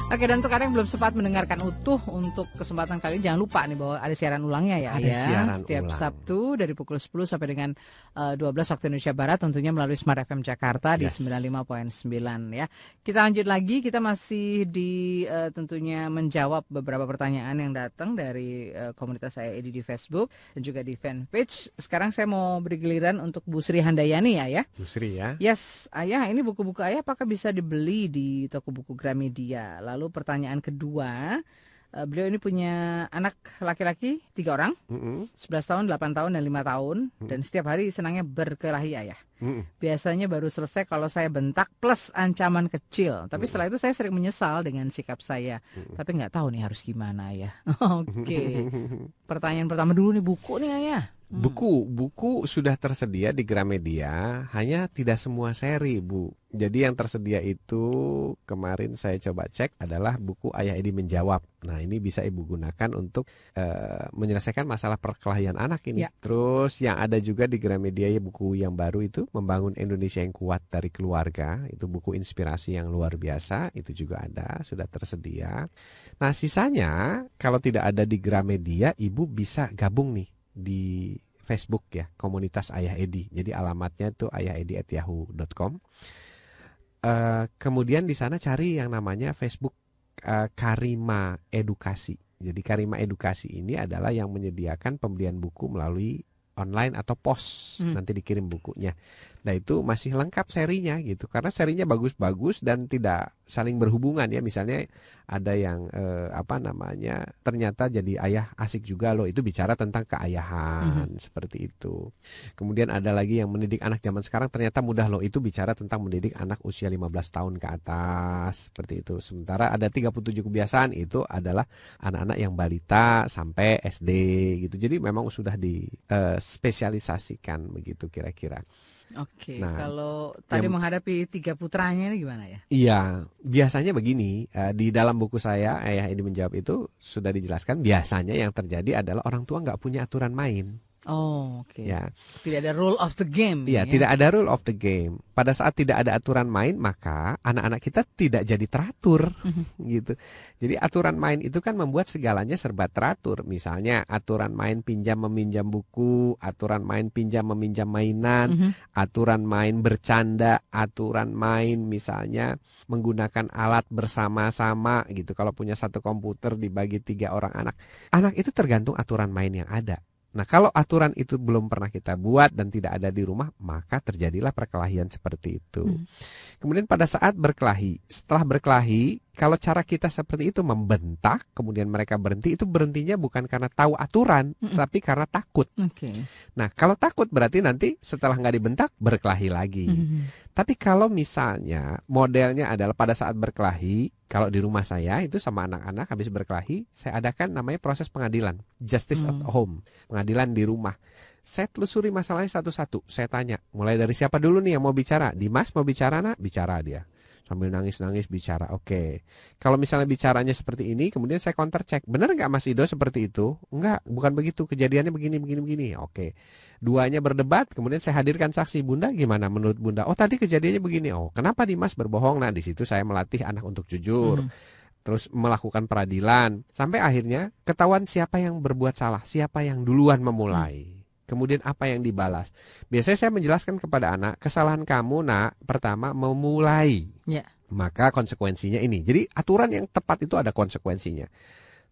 Oke dan untuk Anda yang belum sempat mendengarkan utuh untuk kesempatan kali ini jangan lupa nih bahwa ada siaran ulangnya ya ada ya siaran setiap ulang. Sabtu dari pukul 10 sampai dengan uh, eh, 12 waktu Indonesia Barat tentunya melalui Smart FM Jakarta yes. di 95.9 ya. Kita lanjut lagi kita masih di uh, tentunya menjawab beberapa pertanyaan yang datang dari uh, komunitas saya Edi di Facebook dan juga di fanpage. Sekarang saya mau beri giliran untuk Bu Sri Handayani ya ya. Bu Sri ya. Yes, Ayah ini buku-buku Ayah apakah bisa dibeli di toko buku Gramedia? Lalu pertanyaan kedua, Uh, beliau ini punya anak laki-laki tiga orang, Mm-mm. 11 tahun, 8 tahun, dan 5 tahun. Dan setiap hari senangnya berkelahi ayah. Mm-mm. Biasanya baru selesai kalau saya bentak plus ancaman kecil. Tapi setelah itu saya sering menyesal dengan sikap saya. Tapi nggak tahu nih harus gimana ya. Oke. Pertanyaan pertama dulu nih buku nih ayah. Buku, buku sudah tersedia di Gramedia, hanya tidak semua seri, Bu. Jadi yang tersedia itu kemarin saya coba cek adalah buku Ayah Edi menjawab. Nah, ini bisa Ibu gunakan untuk eh, menyelesaikan masalah perkelahian anak ini. Ya. Terus yang ada juga di Gramedia ya buku yang baru itu Membangun Indonesia yang Kuat dari Keluarga. Itu buku inspirasi yang luar biasa, itu juga ada, sudah tersedia. Nah, sisanya kalau tidak ada di Gramedia, Ibu bisa gabung nih di Facebook ya, komunitas Ayah Edi. Jadi alamatnya itu ayahedi@yahoo.com. Eh, kemudian di sana cari yang namanya Facebook eh, Karima Edukasi. Jadi Karima Edukasi ini adalah yang menyediakan pembelian buku melalui online atau pos Hmm. nanti dikirim bukunya. Nah itu masih lengkap serinya gitu karena serinya bagus-bagus dan tidak saling berhubungan ya misalnya ada yang eh, apa namanya ternyata jadi ayah asik juga loh itu bicara tentang keayahan seperti itu. Kemudian ada lagi yang mendidik anak zaman sekarang ternyata mudah loh itu bicara tentang mendidik anak usia 15 tahun ke atas seperti itu. Sementara ada 37 kebiasaan itu adalah anak-anak yang balita sampai SD gitu. Jadi memang sudah dispesialisasikan begitu kira-kira. Oke. Nah, kalau tadi yang- menghadapi tiga putranya ini gimana ya? Iya, biasanya begini, eh, di dalam buku saya Ayah ini menjawab itu sudah dijelaskan biasanya yang terjadi adalah orang tua nggak punya aturan main. Oh, oke. Ya, Tidak ada rule of the game. Iya, ya? tidak ada rule of the game. Pada saat tidak ada aturan main, maka anak-anak kita tidak jadi teratur, gitu. Jadi aturan main itu kan membuat segalanya serba teratur. Misalnya aturan main pinjam meminjam buku, aturan main pinjam meminjam mainan, Mhm. aturan main bercanda, aturan main misalnya menggunakan alat bersama-sama, gitu. Kalau punya satu komputer dibagi tiga orang anak, anak itu tergantung aturan main yang ada. Nah, kalau aturan itu belum pernah kita buat dan tidak ada di rumah, maka terjadilah perkelahian seperti itu. Hmm. Kemudian pada saat berkelahi, setelah berkelahi, kalau cara kita seperti itu membentak, kemudian mereka berhenti, itu berhentinya bukan karena tahu aturan, Mm-mm. tapi karena takut. Oke. Nah, kalau takut berarti nanti setelah nggak dibentak, berkelahi lagi. Mhm. Tapi kalau misalnya modelnya adalah pada saat berkelahi, kalau di rumah saya itu sama anak-anak habis berkelahi, saya adakan namanya proses pengadilan, justice at Hmm. home, pengadilan di rumah. Saya telusuri masalahnya satu-satu. Saya tanya, mulai dari siapa dulu nih yang mau bicara? Dimas mau bicara nak? Bicara dia. Sambil nangis-nangis bicara. Oke. Kalau misalnya bicaranya seperti ini, kemudian saya counter check. Benar nggak Mas Ido seperti itu? Enggak, bukan begitu. Kejadiannya begini, begini, begini. Oke. Duanya berdebat, kemudian saya hadirkan saksi. Bunda gimana menurut Bunda? Oh tadi kejadiannya begini. Oh kenapa Dimas berbohong? Nah di situ saya melatih anak untuk jujur. Mhm. Terus melakukan peradilan. Sampai akhirnya ketahuan siapa yang berbuat salah. Siapa yang duluan memulai. Kemudian apa yang dibalas. Biasanya saya menjelaskan kepada anak, kesalahan kamu nak pertama memulai. Ya. Maka konsekuensinya ini. Jadi aturan yang tepat itu ada konsekuensinya.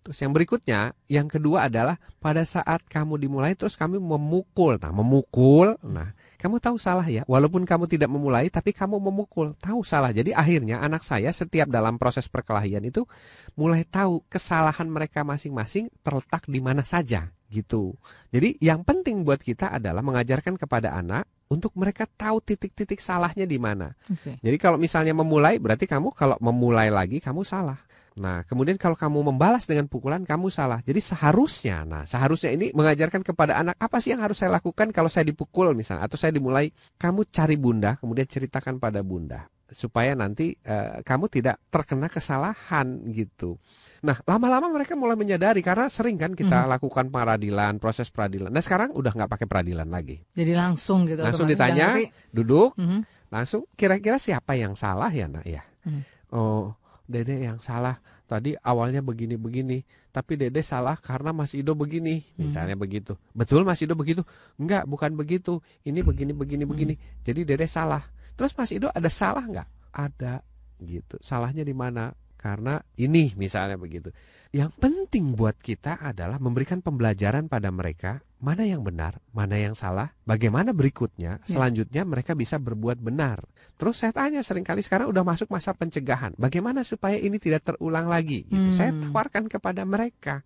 Terus yang berikutnya, yang kedua adalah pada saat kamu dimulai terus kami memukul. Nah, memukul. Nah, kamu tahu salah ya. Walaupun kamu tidak memulai tapi kamu memukul. Tahu salah. Jadi akhirnya anak saya setiap dalam proses perkelahian itu mulai tahu kesalahan mereka masing-masing terletak di mana saja gitu. Jadi yang penting buat kita adalah mengajarkan kepada anak untuk mereka tahu titik-titik salahnya di mana. Oke. Jadi kalau misalnya memulai berarti kamu kalau memulai lagi kamu salah. Nah, kemudian kalau kamu membalas dengan pukulan kamu salah. Jadi seharusnya, nah seharusnya ini mengajarkan kepada anak apa sih yang harus saya lakukan kalau saya dipukul misalnya atau saya dimulai, kamu cari bunda, kemudian ceritakan pada bunda supaya nanti eh, kamu tidak terkena kesalahan gitu. Nah, lama-lama mereka mulai menyadari karena sering kan kita lakukan peradilan, proses peradilan. Nah, sekarang udah nggak pakai peradilan lagi. Jadi langsung gitu. Langsung ditanya, ngerti. Duduk, Mhm. langsung kira-kira siapa yang salah ya nak ya Hmm. oh dede yang salah tadi awalnya begini-begini tapi dede salah karena Mas Ido begini misalnya begitu betul Mas Ido begitu enggak bukan begitu ini begini begini begini jadi dede salah terus Mas Ido ada salah nggak ada gitu salahnya di mana karena ini misalnya begitu yang penting buat kita adalah memberikan pembelajaran pada mereka mana yang benar, mana yang salah, bagaimana berikutnya, selanjutnya mereka bisa berbuat benar. Terus saya tanya sering kali sekarang udah masuk masa pencegahan, bagaimana supaya ini tidak terulang lagi? Gitu. Hmm. Saya tawarkan kepada mereka.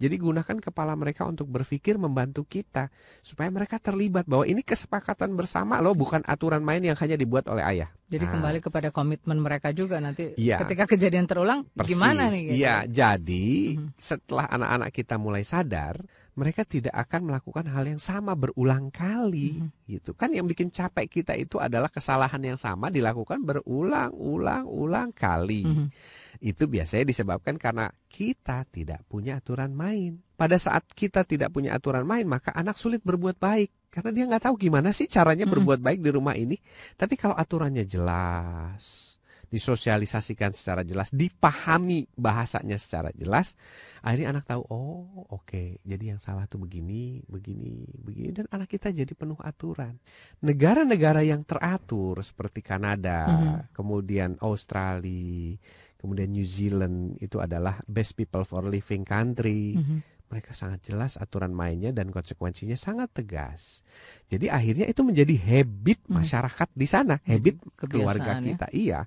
Jadi gunakan kepala mereka untuk berpikir membantu kita supaya mereka terlibat bahwa ini kesepakatan bersama loh, bukan aturan main yang hanya dibuat oleh ayah. Jadi Nah. kembali kepada komitmen mereka juga nanti Iya. ketika kejadian terulang Persis. gimana nih? gitu? Iya, jadi Mhm. setelah anak-anak kita mulai sadar, mereka tidak akan melakukan hal yang sama berulang kali, Mhm. gitu. Kan yang bikin capek kita itu adalah kesalahan yang sama dilakukan berulang-ulang-ulang kali. Mhm. Itu biasanya disebabkan karena kita tidak punya aturan main. Pada saat kita tidak punya aturan main, maka anak sulit berbuat baik karena dia nggak tahu gimana sih caranya berbuat baik di rumah ini. Tapi kalau aturannya jelas, disosialisasikan secara jelas, dipahami bahasanya secara jelas, akhirnya anak tahu, oh oke, jadi yang salah tuh begini, begini, begini, dan anak kita jadi penuh aturan. Negara-negara yang teratur seperti Kanada, Mhm. kemudian Australia, kemudian New Zealand itu adalah best people for living country. Mhm. Mereka sangat jelas aturan mainnya dan konsekuensinya sangat tegas. Jadi akhirnya itu menjadi habit Mhm. masyarakat di sana, habit keluarga Kebiasaan ya. kita. Iya.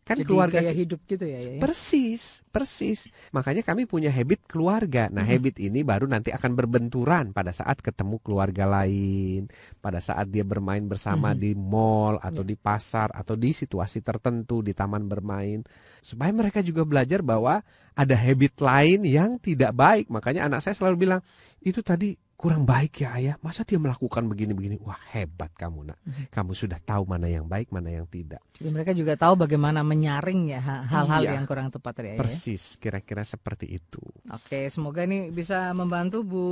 Kan Jadi keluarga gaya hidup gitu ya, ya, ya. Persis, persis. Makanya kami punya habit keluarga. Nah, Mhm. habit ini baru nanti akan berbenturan pada saat ketemu keluarga lain, pada saat dia bermain bersama Mhm. di mall atau Ya. di pasar atau di situasi tertentu di taman bermain. Supaya mereka juga belajar bahwa ada habit lain yang tidak baik. Makanya anak saya selalu bilang, "Itu tadi kurang baik ya, Ayah. Masa dia melakukan begini-begini?" Wah, hebat kamu, Nak. Mhm. Kamu sudah tahu mana yang baik, mana yang tidak. Jadi mereka juga tahu bagaimana menyaring ya ha- hal-hal Iya. yang kurang tepat ya, ya. Persis, kira-kira seperti itu. Oke, semoga ini bisa membantu Bu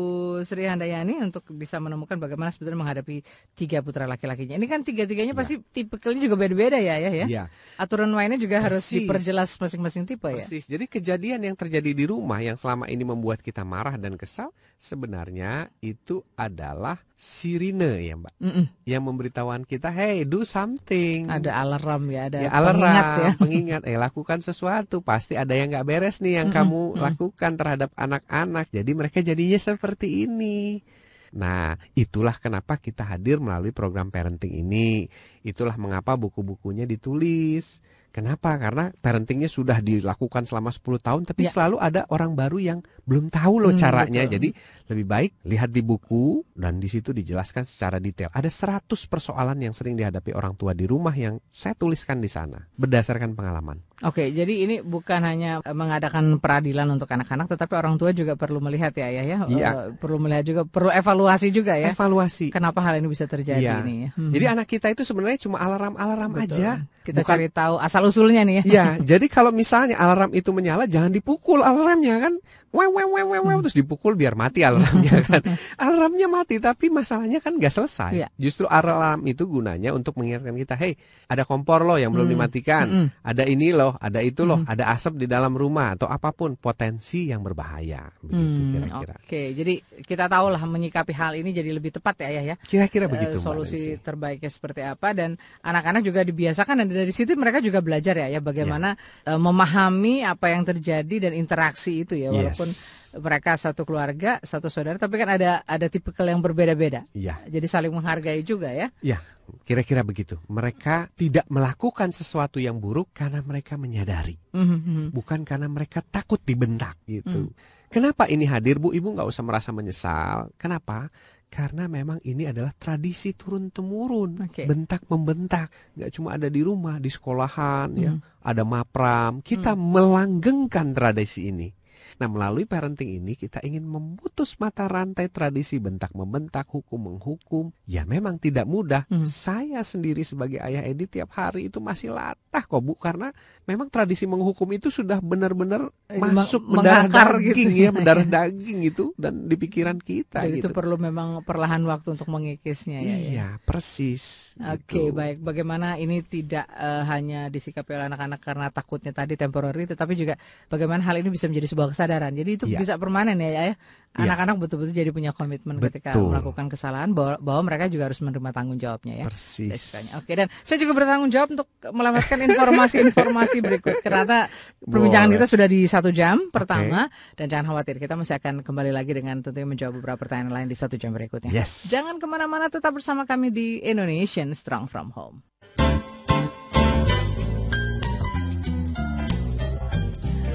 Sri Handayani untuk bisa menemukan bagaimana sebetulnya menghadapi tiga putra laki-lakinya. Ini kan tiga-tiganya Iya. pasti tipikalnya juga beda-beda ya, ya, ya. Aturan mainnya juga harus Persis. diperjelas masing-masing tipe ya. Persis. Jadi kejadian yang terjadi di rumah yang selama ini membuat kita marah dan kesal sebenarnya itu adalah sirine ya Mbak Mm-mm. yang memberitahuan kita hey do something. Ada alarm ya, ada ya, alarm, pengingat ya. pengingat, eh lakukan sesuatu, pasti ada yang nggak beres nih yang Mm-mm, kamu mm. lakukan terhadap anak-anak. Jadi mereka jadinya seperti ini. Nah, itulah kenapa kita hadir melalui program parenting ini. Itulah mengapa buku-bukunya ditulis. Kenapa? Karena parentingnya sudah dilakukan selama 10 tahun, tapi Ya. selalu ada orang baru yang belum tahu loh Hmm, caranya. betul. Jadi lebih baik lihat di buku dan di situ dijelaskan secara detail. Ada 100 persoalan yang sering dihadapi orang tua di rumah yang saya tuliskan di sana berdasarkan pengalaman. Oke, jadi ini bukan hanya eh, mengadakan peradilan untuk anak-anak, tetapi orang tua juga perlu melihat ya, ya, ya. Eh, perlu melihat juga, perlu evaluasi juga ya. Evaluasi. Kenapa hal ini bisa terjadi Iya. ini ya? Hmm. Jadi anak kita itu sebenarnya cuma alarm-alarm aja. Kita Bukan- cari tahu asal usulnya nih ya. Iya, jadi kalau misalnya alarm itu menyala jangan dipukul alarmnya kan. Wew, wew, wew, wew, wew, terus dipukul biar mati alarmnya kan. Alarmnya mati tapi masalahnya kan nggak selesai. Iya. Justru alarm itu gunanya untuk mengingatkan kita, "Hey, ada kompor loh yang belum Hmm. dimatikan. Mm-mm. Ada ini loh, ada itu loh, Hmm. ada asap di dalam rumah atau apa pun potensi yang berbahaya." Begitu Hmm, kira-kira. Oke, jadi kita tahu lah menyikapi hal ini jadi lebih tepat ya, ya, ya. Kira-kira begitu Mbak solusi terbaiknya seperti apa dan anak-anak juga dibiasakan dan dari situ mereka juga belajar ya ya bagaimana eh, memahami apa yang terjadi dan interaksi itu ya walaupun Yes. mereka satu keluarga satu saudara tapi kan ada ada tipikal yang berbeda-beda Iya. jadi saling menghargai juga ya Ya, kira-kira begitu. Mereka tidak melakukan sesuatu yang buruk karena mereka menyadari, Mhm, bukan karena mereka takut dibentak gitu. Kenapa ini hadir, Bu? Ibu nggak usah merasa menyesal. Kenapa? Karena memang ini adalah tradisi turun temurun, Oke. bentak membentak. Nggak cuma ada di rumah, di sekolahan, ya, Mhm. ada mapram. Kita Hmm. melanggengkan tradisi ini. Nah, melalui parenting ini kita ingin memutus mata rantai tradisi bentak membentak, hukum menghukum. Ya memang tidak mudah. Hmm. Saya sendiri sebagai ayah Edi tiap hari itu masih latah kok Bu karena memang tradisi menghukum itu sudah benar-benar Eh, masuk mendarah daging gitu ya, ya. mendarah daging itu dan di pikiran kita itu gitu. perlu memang perlahan waktu untuk mengikisnya ya, ya. Iya, persis. Oke, gitu. baik. Bagaimana ini tidak eh, hanya disikapi oleh anak-anak karena takutnya tadi temporary, tetapi juga bagaimana hal ini bisa menjadi sebuah kesadaran. Jadi itu Iya. bisa permanen ya ya. Iya. Anak-anak betul-betul jadi punya komitmen ketika melakukan kesalahan bahwa, bahwa mereka juga harus menerima tanggung jawabnya ya. Persis. Oke dan saya juga bertanggung jawab untuk melamatkan informasi-informasi berikut karena perbincangan Boleh. kita sudah di satu jam pertama dan jangan khawatir kita masih akan kembali lagi dengan tentunya menjawab beberapa pertanyaan lain di satu jam berikutnya. Yes. Jangan ke mana-mana tetap bersama kami di Indonesian Strong From Home.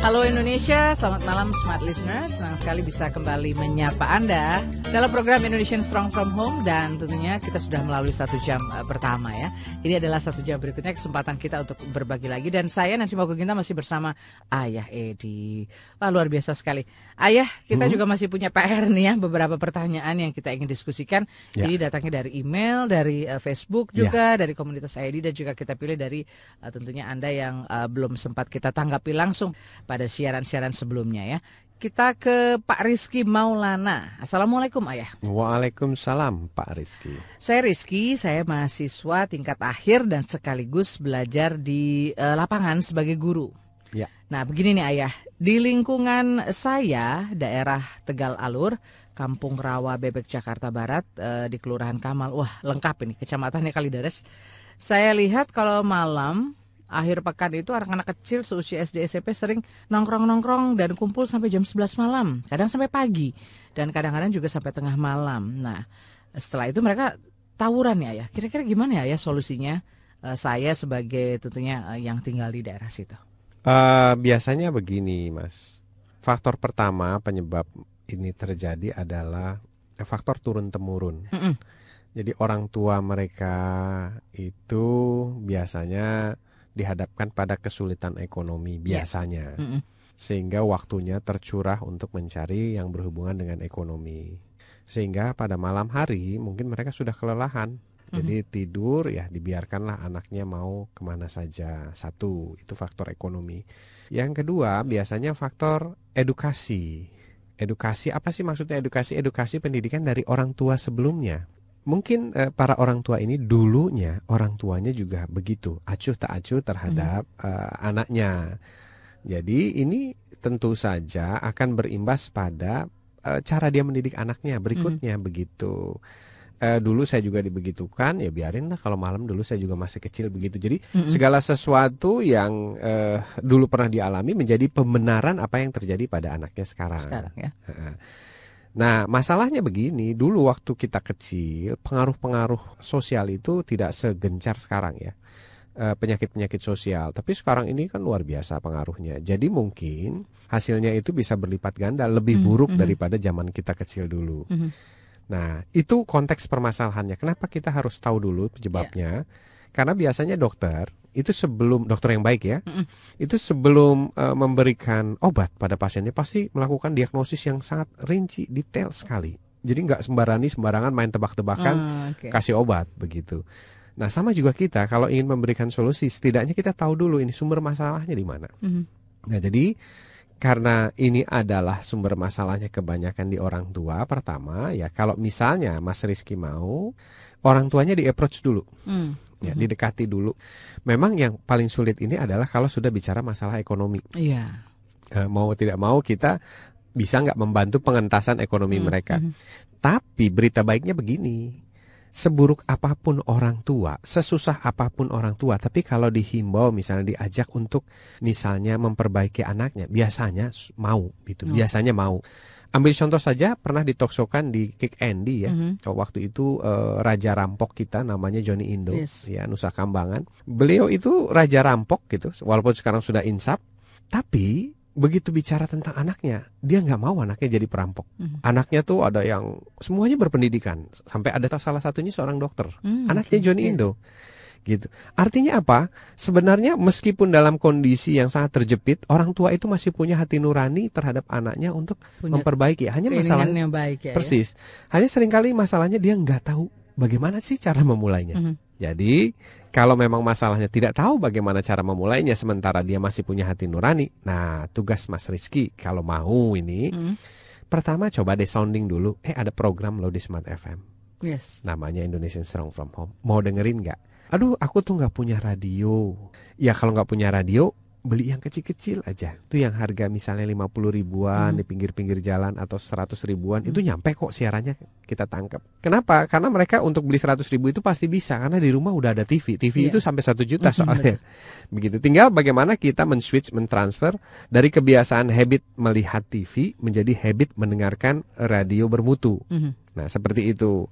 Halo Indonesia, selamat malam smart listeners. Senang sekali bisa kembali menyapa Anda dalam program Indonesian Strong From Home dan tentunya kita sudah melalui satu jam eh, pertama ya. Ini adalah satu jam berikutnya kesempatan kita untuk berbagi lagi dan saya Nancy Mogoginta masih bersama Ayah Edi. Wah luar biasa sekali. Ayah, kita juga masih punya PR nih ya beberapa pertanyaan yang kita ingin diskusikan. Ya. Ini datangnya dari email, dari eh, Facebook juga, dari komunitas ID dan juga kita pilih dari eh, tentunya Anda yang eh, belum sempat kita tanggapi langsung pada siaran-siaran sebelumnya ya. Kita ke Pak Rizky Maulana. Assalamualaikum Ayah. Waalaikumsalam Pak Rizky. Saya Rizky, saya mahasiswa tingkat akhir dan sekaligus belajar di eh, lapangan sebagai guru. Ya. Nah, begini nih Ayah, di lingkungan saya, daerah Tegal Alur, Kampung Rawa Bebek Jakarta Barat, eh, di Kelurahan Kamal. Wah, lengkap ini kecamatannya Kalideres. Saya lihat kalau malam akhir pekan itu anak-anak kecil seusia SD SMP sering nongkrong-nongkrong dan kumpul sampai jam 11 malam, kadang sampai pagi dan kadang-kadang juga sampai tengah malam. Nah, setelah itu mereka tawuran ya ya. Kira-kira gimana ya ya solusinya eh, saya sebagai tentunya eh, yang tinggal di daerah situ? Eh, biasanya begini, Mas. Faktor pertama penyebab ini terjadi adalah faktor turun temurun. Mm-mm. Jadi orang tua mereka itu biasanya dihadapkan pada kesulitan ekonomi Ya. biasanya, Mm-mm. sehingga waktunya tercurah untuk mencari yang berhubungan dengan ekonomi. Sehingga pada malam hari mungkin mereka sudah kelelahan. Jadi tidur ya dibiarkanlah anaknya mau ke mana saja. Satu, itu faktor ekonomi. Yang kedua biasanya faktor edukasi. Edukasi apa sih maksudnya edukasi? Edukasi pendidikan dari orang tua sebelumnya. Mungkin eh, para orang tua ini dulunya orang tuanya juga begitu acuh tak acuh terhadap eh, anaknya. Jadi ini tentu saja akan berimbas pada eh, cara dia mendidik anaknya berikutnya begitu. Eh, dulu saya juga dibegitukan ya biarin lah kalau malam dulu saya juga masih kecil begitu. Jadi Mm-mm. segala sesuatu yang eh, dulu pernah dialami menjadi pembenaran apa yang terjadi pada anaknya sekarang. Sekarang ya. Heeh. Nah, masalahnya begini, dulu waktu kita kecil, pengaruh-pengaruh sosial itu tidak segencar sekarang ya. Eh, Penyakit-penyakit sosial, tapi sekarang ini kan luar biasa pengaruhnya. Jadi mungkin hasilnya itu bisa berlipat ganda, lebih Mhm, buruk mhm. daripada zaman kita kecil dulu. Mhm. Nah, itu konteks permasalahannya. Kenapa kita harus tahu dulu penyebabnya? Karena biasanya dokter itu sebelum dokter yang baik ya, Mm-mm. itu sebelum eh, memberikan obat pada pasiennya pasti melakukan diagnosis yang sangat rinci, detail sekali. Jadi nggak sembarani sembarangan main tebak-tebakan Ah, oke. kasih obat begitu. Nah, sama juga kita kalau ingin memberikan solusi, setidaknya kita tahu dulu ini sumber masalahnya di mana. Mhm. Nah, jadi karena ini adalah sumber masalahnya kebanyakan di orang tua, pertama ya kalau misalnya Mas Rizky mau, orang tuanya di approach dulu, Hmm. Ya didekati dulu. Memang yang paling sulit ini adalah kalau sudah bicara masalah ekonomi. Iya. Eh, mau tidak mau kita bisa nggak membantu pengentasan ekonomi Hmm, mereka. mhm. Tapi berita baiknya begini. Seburuk apa pun orang tua, sesusah apa pun orang tua, tapi kalau dihimbau misalnya diajak untuk misalnya memperbaiki anaknya, biasanya mau gitu, Oh. biasanya mau. Ambil contoh saja pernah ditoksokan di Kick Andy ya. Mhm. Kalau Waktu itu eh, raja rampok kita namanya Johnny Indo Yes. ya Nusa Kambangan. Beliau itu raja rampok gitu, walaupun sekarang sudah insaf, tapi begitu bicara tentang anaknya, dia nggak mau anaknya jadi perampok. Mhm. Anaknya tuh ada yang semuanya berpendidikan, sampai ada salah satunya seorang dokter, Hmm, anaknya. Johnny Iya. Indo. Gitu. Artinya apa? Sebenarnya meskipun dalam kondisi yang sangat terjepit, orang tua itu masih punya hati nurani terhadap anaknya untuk Punya memperbaiki. Hanya masalah yang baik ya. ya. persis. Hanya sering kali masalahnya dia nggak tahu bagaimana sih cara memulainya. Mhm. Jadi kalau memang masalahnya tidak tahu bagaimana cara memulainya sementara dia masih punya hati nurani. Nah, tugas Mas Rizky kalau mau ini Mhm. pertama coba deh sounding dulu. Eh ada program lo di Smart FM Yes. namanya Indonesian Strong From Home. Mau dengerin nggak? Aduh, aku tuh nggak punya radio. Ya kalau nggak punya radio, beli yang kecil-kecil aja. Itu yang harga misalnya 50 ribuan Hmm. di pinggir-pinggir jalan atau 100 ribuan itu nyampe kok siarannya kita tangkap. Kenapa? Karena mereka untuk beli 100 ribu itu pasti bisa karena di rumah udah ada TV. TV Iya. itu sampai 1 juta Mhm, soalnya. Begitu. Tinggal bagaimana kita men-switch, men-transfer dari kebiasaan habit melihat TV menjadi habit mendengarkan radio bermutu. Mhm. Nah, seperti itu.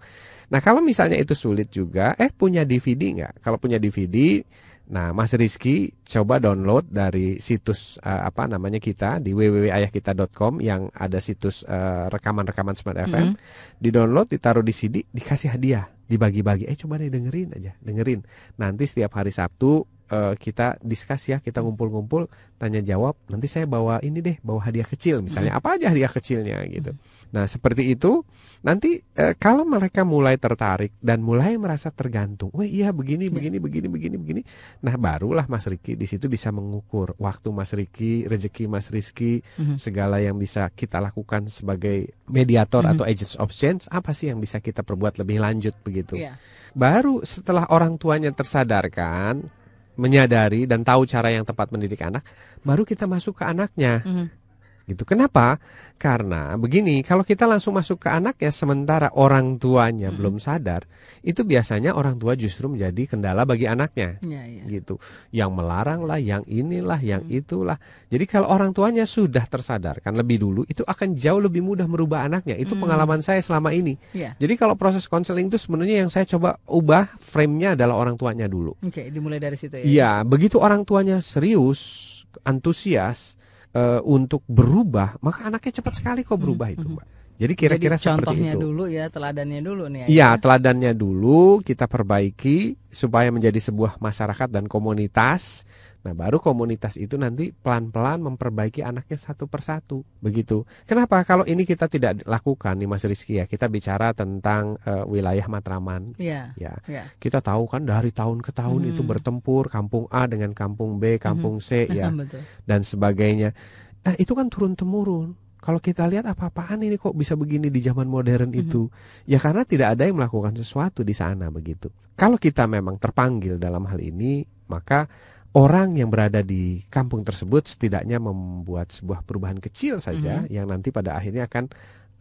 Nah, kalau misalnya itu sulit juga, eh punya DVD nggak? Kalau punya DVD, nah Mas Rizky coba download dari situs eh, apa namanya kita di www.ayahkita.com yang ada situs eh, rekaman-rekaman Smart FM. Mhm. Di-download, ditaruh di CD, dikasih hadiah, dibagi-bagi. Eh coba deh dengerin aja, dengerin. Nanti setiap hari Sabtu eh, kita diskus ya, kita ngumpul-ngumpul, tanya jawab. Nanti saya bawa ini deh, bawa hadiah kecil, misalnya apa aja hadiah kecilnya gitu. Nah seperti itu. Nanti eh, kalau mereka mulai tertarik dan mulai merasa tergantung, wah iya begini, begini, begini, begini, begini. Nah barulah Mas Riki di situ bisa mengukur waktu Mas Riki, rezeki Mas Rizky, Mhm. segala yang bisa kita lakukan sebagai mediator Mhm. atau agents of change, apa sih yang bisa kita perbuat lebih lanjut begitu. Iya. Baru setelah orang tuanya tersadarkan, menyadari dan tahu cara yang tepat mendidik anak, baru kita masuk ke anaknya. Mhm. Gitu. Kenapa? Karena begini, kalau kita langsung masuk ke anaknya sementara orang tuanya Mm-mm. belum sadar, itu biasanya orang tua justru menjadi kendala bagi anaknya. Iya, iya. Gitu. Yang melarang lah, yang inilah, yang Mm. itulah. Jadi kalau orang tuanya sudah tersadarkan lebih dulu, itu akan jauh lebih mudah merubah anaknya. Itu Mm. pengalaman saya selama ini. Iya. Jadi kalau proses konseling itu sebenarnya yang saya coba ubah frame-nya adalah orang tuanya dulu. Oke, dimulai dari situ ya. Iya, begitu orang tuanya serius, antusias eh, untuk berubah, maka anaknya cepat sekali kok berubah itu, mhm. Mbak. Jadi kira-kira seperti contohnya itu. dulu ya, teladannya dulu nih. ya. Iya, teladannya dulu kita perbaiki supaya menjadi sebuah masyarakat dan komunitas. Nah, baru komunitas itu nanti pelan-pelan memperbaiki anaknya satu persatu. Begitu. Kenapa? Kalau ini kita tidak lakukan nih Mas Rizky ya, kita bicara tentang eh, wilayah Matraman. Iya. Ya, Iya. kita tahu kan dari tahun ke tahun itu Hmm. bertempur kampung A dengan kampung B, kampung C ya Betul. dan sebagainya. Nah, itu kan turun temurun. Kalau kita lihat apa-apaan ini kok bisa begini di zaman modern itu? Ya karena tidak ada yang melakukan sesuatu di sana begitu. Kalau kita memang terpanggil dalam hal ini, maka orang yang berada di kampung tersebut setidaknya membuat sebuah perubahan kecil saja Mhm. yang nanti pada akhirnya akan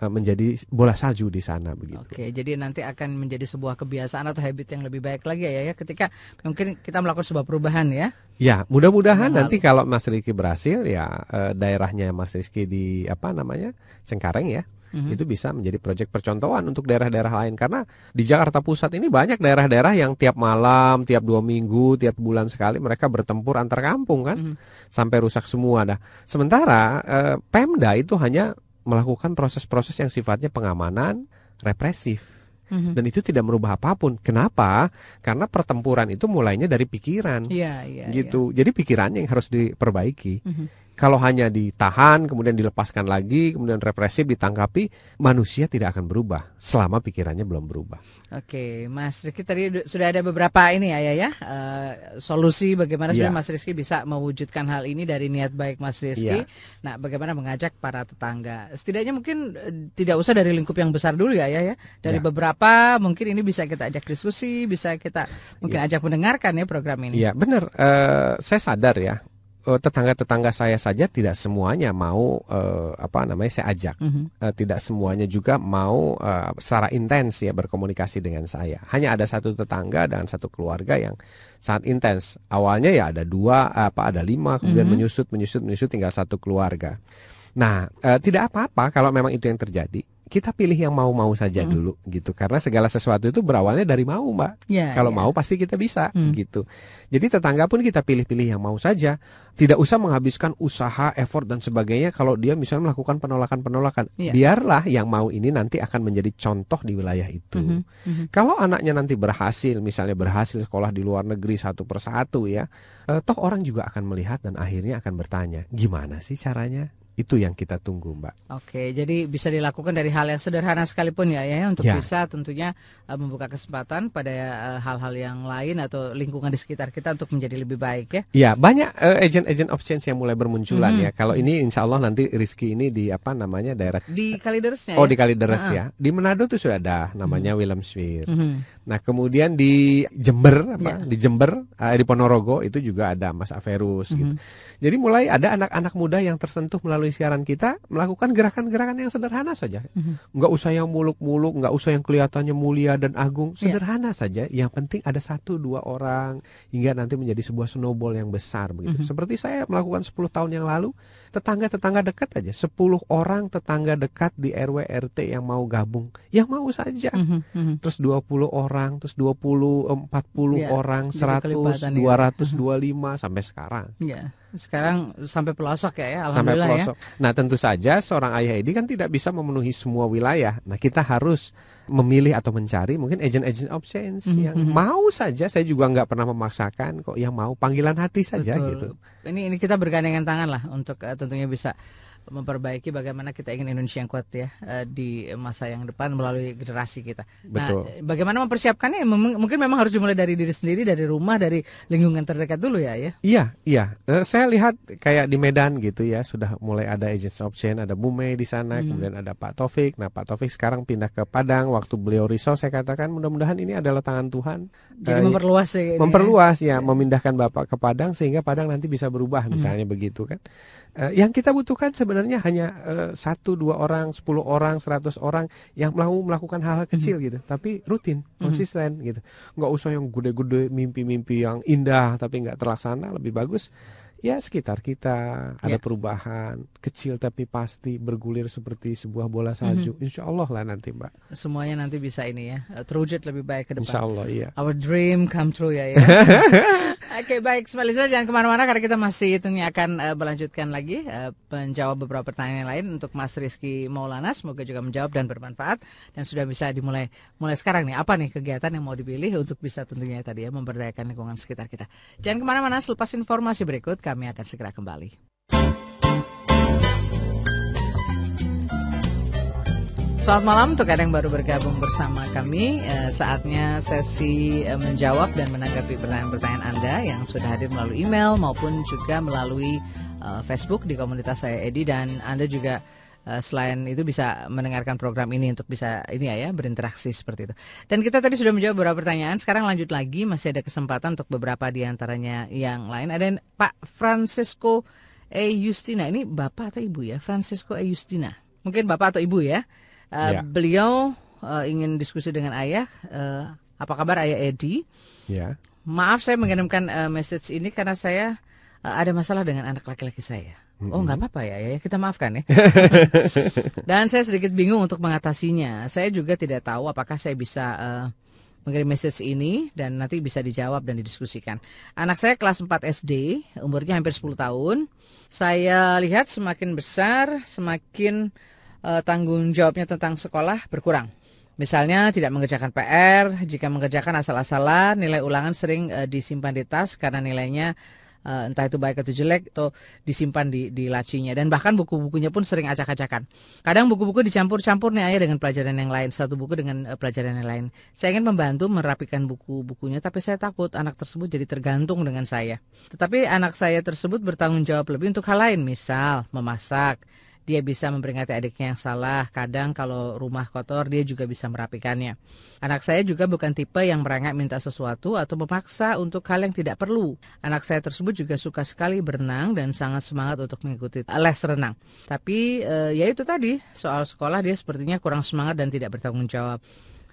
eh, menjadi bola salju di sana begitu. Oke, jadi nanti akan menjadi sebuah kebiasaan atau habit yang lebih baik lagi ya, ya ketika mungkin kita melakukan sebuah perubahan ya. Ya, mudah-mudahan nanti kalau Mas Riki berhasil ya eh, daerahnya Mas Rizky di apa namanya Cengkareng ya, Mhm. itu bisa menjadi proyek percontohan untuk daerah-daerah lain karena di Jakarta Pusat ini banyak daerah-daerah yang tiap malam, tiap dua minggu, tiap bulan sekali mereka bertempur antar kampung kan, Mhm. sampai rusak semua dah. Sementara eh, Pemda itu hanya melakukan proses-proses yang sifatnya pengamanan, represif. Mhm. Dan itu tidak merubah apa pun. Kenapa? Karena pertempuran itu mulainya dari pikiran Iya, iya. gitu. Jadi pikirannya yang harus diperbaiki. Mhm. Kalau hanya ditahan, kemudian dilepaskan lagi, kemudian represif ditangkapi, manusia tidak akan berubah selama pikirannya belum berubah. Oke, Mas Rizky tadi sudah ada beberapa ini ya, ya, ya eh, solusi bagaimana sebenarnya Mas Rizky bisa mewujudkan hal ini dari niat baik Mas Rizky. Iya. Nah, bagaimana mengajak para tetangga? Setidaknya mungkin eh, tidak usah dari lingkup yang besar dulu ya, ya, ya. Dari Ya. beberapa mungkin ini bisa kita ajak diskusi, bisa kita mungkin ajak mendengarkan ya program ini. Iya, benar. Eh, saya sadar ya, tetangga-tetangga saya saja tidak semuanya mau eh, apa namanya saya ajak. Mhm. Eh, tidak semuanya juga mau eh, secara intens ya berkomunikasi dengan saya. Hanya ada satu tetangga dan satu keluarga yang sangat intens. Awalnya ya ada dua, apa ada lima, kemudian Mhm. menyusut, menyusut, menyusut tinggal satu keluarga. Nah, eh, tidak apa-apa kalau memang itu yang terjadi. Kita pilih yang mau-mau saja Mhm. dulu gitu. Karena segala sesuatu itu berawalnya dari mau, Mbak. Ya, Kalau ya. mau pasti kita bisa Hmm. gitu. Jadi tetangga pun kita pilih-pilih yang mau saja. Tidak usah menghabiskan usaha, effort dan sebagainya kalau dia misalnya melakukan penolakan-penolakan. Iya. Biarlah yang mau ini nanti akan menjadi contoh di wilayah itu. Mhm, mhm. Kalau anaknya nanti berhasil, misalnya berhasil sekolah di luar negeri satu persatu ya, eh, toh orang juga akan melihat dan akhirnya akan bertanya, gimana sih caranya? Itu yang kita tunggu, Mbak. Oke, jadi bisa dilakukan dari hal yang sederhana sekalipun ya, ya untuk Ya. bisa tentunya uh, membuka kesempatan pada uh, hal-hal yang lain atau lingkungan di sekitar kita untuk menjadi lebih baik ya. Ya, banyak eh, agent-agent of change yang mulai bermunculan Mhm. ya. Kalau ini insya Allah nanti Rizky ini di apa namanya daerah Di Kalideresnya Oh ya. di Kalideres Ah, ya. Di Manado tuh sudah ada namanya Willem Swir. Mhm. Nah kemudian di Jember Ya. apa? Di Jember eh, di Ponorogo itu juga ada Mas Averus gitu. Mhm. Jadi mulai ada anak-anak muda yang tersentuh melalui siaran kita melakukan gerakan-gerakan yang sederhana saja. Mhm. Nggak usah yang muluk-muluk, nggak usah yang kelihatannya mulia dan agung, Ya. sederhana saja. Yang penting ada satu dua orang hingga nanti menjadi sebuah snowball yang besar begitu. Mhm. Seperti saya melakukan 10 tahun yang lalu, tetangga-tetangga dekat aja, 10 orang tetangga dekat di RW RT yang mau gabung, yang mau saja. Mhm. Mhm. Terus 20 orang, terus 20, 40 Ya, orang, jadi 100, kelipatan ya. 225 sampai sekarang. Ya, sekarang sampai pelosok ya, ya sampai alhamdulillah ya. pelosok. Nah, tentu saja seorang ayah ini kan tidak bisa memenuhi semua wilayah. Nah, kita harus memilih atau mencari mungkin agent-agent of change Mhm, yang mhm. mau saja. Saya juga nggak pernah memaksakan kok yang mau panggilan hati saja Betul. gitu. Ini ini kita bergandengan tangan lah untuk eh, tentunya bisa memperbaiki bagaimana kita ingin Indonesia yang kuat ya eh, di masa yang depan melalui generasi kita. Betul. Nah, bagaimana mempersiapkannya? Mem- Mungkin memang harus dimulai dari diri sendiri, dari rumah, dari lingkungan terdekat dulu ya, ya. Iya, iya. Eh, saya lihat kayak di Medan gitu ya, sudah mulai ada agents of change, ada Bu Mei di sana, Hmm. kemudian ada Pak Taufik. Nah, Pak Taufik sekarang pindah ke Padang. Waktu beliau risau, saya katakan mudah-mudahan ini adalah tangan Tuhan. Jadi Eh, memperluas ya. ya. memperluas ya, memindahkan Bapak ke Padang sehingga Padang nanti bisa berubah misalnya begitu kan. Eh, yang kita butuhkan sebenarnya hanya eh, satu dua orang, sepuluh orang, seratus orang yang mau melakukan hal-hal kecil gitu, tapi rutin, konsisten gitu. Nggak usah yang gede-gede mimpi-mimpi yang indah tapi nggak terlaksana, lebih bagus ya sekitar kita ada Ya. perubahan kecil tapi pasti bergulir seperti sebuah bola salju. Insya Allah lah nanti Mbak. Semuanya nanti bisa ini ya, eh, terwujud lebih baik ke depan. Insya Allah iya. Our dream come true ya. ya. Oke baik, Smart Listener jangan ke mana-mana karena kita masih tentunya akan eh, melanjutkan lagi eh, menjawab beberapa pertanyaan yang lain untuk Mas Rizky Maulana. Semoga juga menjawab dan bermanfaat dan sudah bisa dimulai mulai sekarang nih. Apa nih kegiatan yang mau dipilih untuk bisa tentunya tadi ya memberdayakan lingkungan sekitar kita. Jangan ke mana-mana. Selepas informasi berikut kami akan segera kembali. Selamat malam untuk Anda yang baru bergabung bersama kami. Eh, saatnya sesi eh, menjawab dan menanggapi pertanyaan-pertanyaan Anda yang sudah hadir melalui email maupun juga melalui eh, Facebook di komunitas saya Edi dan Anda juga selain itu bisa mendengarkan program ini untuk bisa ini ya, ya berinteraksi seperti itu. Dan kita tadi sudah menjawab beberapa pertanyaan. Sekarang lanjut lagi masih ada kesempatan untuk beberapa di antaranya yang lain. Ada Pak Francisco E Justina. Ini Bapak atau Ibu ya? Francisco E Justina. Mungkin Bapak atau Ibu ya. Uh, Ya. Beliau uh, ingin diskusi dengan ayah. Uh, apa kabar ayah Edi? Ya. Maaf saya mengirimkan uh, message ini karena saya uh, ada masalah dengan anak laki-laki saya. Oh nggak apa-apa ya, ya kita maafkan ya. Dan saya sedikit bingung untuk mengatasinya. Saya juga tidak tahu apakah saya bisa uh, mengirim message ini dan nanti bisa dijawab dan didiskusikan. Anak saya kelas 4 SD, umurnya hampir 10 tahun. Saya lihat semakin besar, semakin eh, tanggung jawabnya tentang sekolah berkurang. Misalnya tidak mengerjakan PR, jika mengerjakan asal-asalan, nilai ulangan sering eh, disimpan di tas karena nilainya eh, entah itu baik atau jelek atau disimpan di di lacinya dan bahkan buku-bukunya pun sering acak-acakan. Kadang buku-buku dicampur-campur nih ayah dengan pelajaran yang lain, satu buku dengan eh, pelajaran yang lain. Saya ingin membantu merapikan buku-bukunya tapi saya takut anak tersebut jadi tergantung dengan saya. Tetapi anak saya tersebut bertanggung jawab lebih untuk hal lain, misal memasak, dia bisa memperingati adiknya yang salah. Kadang kalau rumah kotor dia juga bisa merapikannya. Anak saya juga bukan tipe yang merengek minta sesuatu atau memaksa untuk hal yang tidak perlu. Anak saya tersebut juga suka sekali berenang dan sangat semangat untuk mengikuti les renang. Tapi eh, ya itu tadi soal sekolah dia sepertinya kurang semangat dan tidak bertanggung jawab.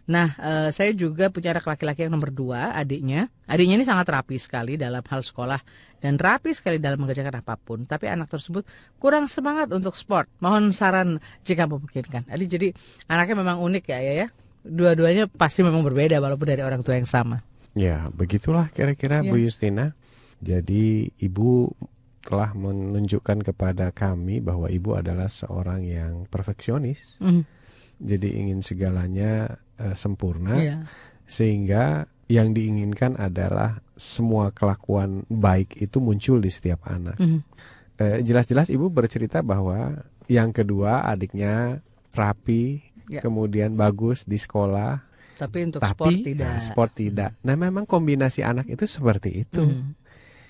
Nah, eh, saya juga punya anak laki-laki yang nomor dua, adiknya. Adiknya ini sangat rapi sekali dalam hal sekolah dan rapi sekali dalam mengerjakan apa pun. Tapi anak tersebut kurang semangat untuk sport. Mohon saran jika memungkinkan. Jadi, jadi anaknya memang unik ya, ya, ya. Dua-duanya pasti memang berbeda walaupun dari orang tua yang sama. Ya, begitulah kira-kira Ya. Bu Justina. Jadi ibu telah menunjukkan kepada kami bahwa ibu adalah seorang yang perfeksionis. Mhm. Jadi ingin segalanya eh, sempurna Iya. sehingga yang diinginkan adalah semua kelakuan baik itu muncul di setiap anak. Mhm. eh, jelas-jelas ibu bercerita bahwa yang kedua adiknya rapi, Ya. kemudian bagus di sekolah, Tapi untuk tapi sport tidak. nah, sport tidak. Nah, memang kombinasi anak itu seperti itu. Mhm.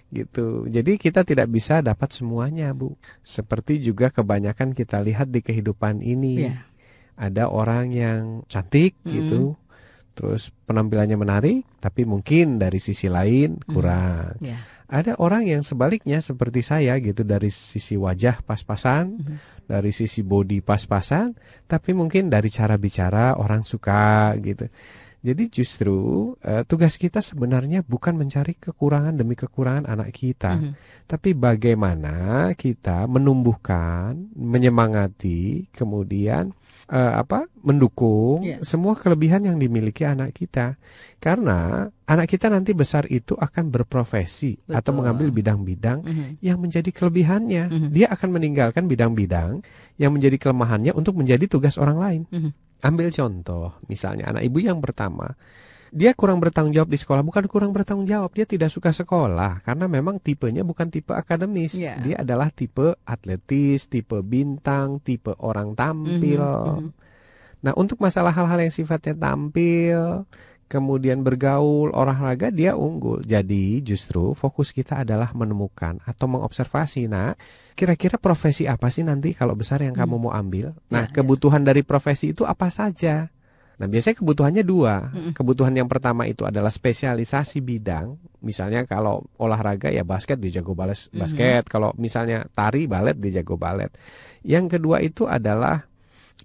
gitu. Jadi kita tidak bisa dapat semuanya, Bu. Seperti juga kebanyakan kita lihat di kehidupan ini. Iya. Ada orang yang cantik Mm. gitu. Terus penampilannya menarik, tapi mungkin dari sisi lain kurang. Ya. Ada orang yang sebaliknya seperti saya gitu dari sisi wajah pas-pasan, Mhm. dari sisi body pas-pasan, tapi mungkin dari cara bicara orang suka gitu. Jadi justru eh, tugas kita sebenarnya bukan mencari kekurangan demi kekurangan anak kita, Mhm. tapi bagaimana kita menumbuhkan, menyemangati, kemudian eh, apa? mendukung Iya. semua kelebihan yang dimiliki anak kita. Karena anak kita nanti besar itu akan berprofesi atau Betul. mengambil bidang-bidang Mhm. yang menjadi kelebihannya. Mhm. Dia akan meninggalkan bidang-bidang yang menjadi kelemahannya untuk menjadi tugas orang lain. Mhm. Ambil contoh, misalnya anak ibu yang pertama, dia kurang bertanggung jawab di sekolah, bukan kurang bertanggung jawab, dia tidak suka sekolah karena memang tipenya bukan tipe akademis. Iya. Dia adalah tipe atletis, tipe bintang, tipe orang tampil. Mhm, mhm. Nah, untuk masalah hal-hal yang sifatnya tampil, kemudian bergaul, olahraga dia unggul. Jadi, justru fokus kita adalah menemukan atau mengobservasi. Nah, kira-kira profesi apa sih nanti kalau besar yang kamu mau ambil? Nah, Ya, ya. kebutuhan dari profesi itu apa saja? Nah, biasanya kebutuhannya dua. Kebutuhan yang pertama itu adalah spesialisasi bidang. Misalnya kalau olahraga ya basket dia jago Mhm. basket. Kalau misalnya tari balet dia jago balet. Yang kedua itu adalah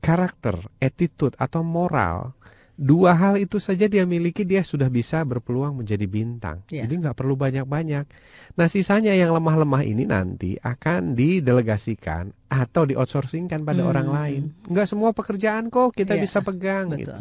karakter, attitude atau moral. Dua hal itu saja dia miliki dia sudah bisa berpeluang menjadi bintang. Ya. Jadi nggak perlu banyak-banyak. Nah sisanya yang lemah-lemah ini nanti akan didelegasikan atau di outsourcingkan pada Hmm. orang lain. Nggak semua pekerjaan kok kita Iya, bisa pegang Betul. gitu.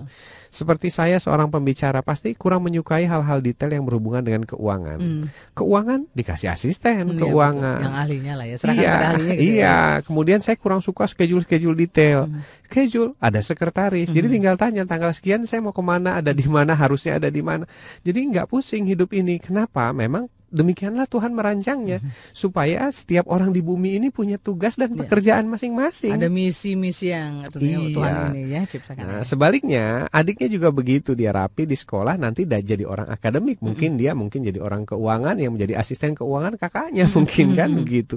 Seperti saya seorang pembicara pasti kurang menyukai hal-hal detail yang berhubungan dengan keuangan. Hmm. Keuangan dikasih asisten Iya, keuangan. betul. Yang ahlinya lah ya. Serahkan Iya, pada ahlinya gitu iya. ya. Kemudian saya kurang suka schedule-schedule detail. Hmm. Schedule ada sekretaris, jadi Mhm. tinggal tanya tanggal sekian saya mau ke mana, ada di mana, harusnya ada di mana. Jadi nggak pusing hidup ini. Kenapa? Memang demikianlah Tuhan merancangnya supaya setiap orang di bumi ini punya tugas dan Mhm. Iya. pekerjaan masing-masing. Ada misi-misi yang tentunya Iya. Tuhan ini ya ciptakan. Nah, ya. sebaliknya adiknya juga begitu dia rapi di sekolah nanti udah jadi orang akademik Mhm. mungkin dia mungkin jadi orang keuangan yang menjadi asisten keuangan kakaknya mungkin kan Mhm. begitu.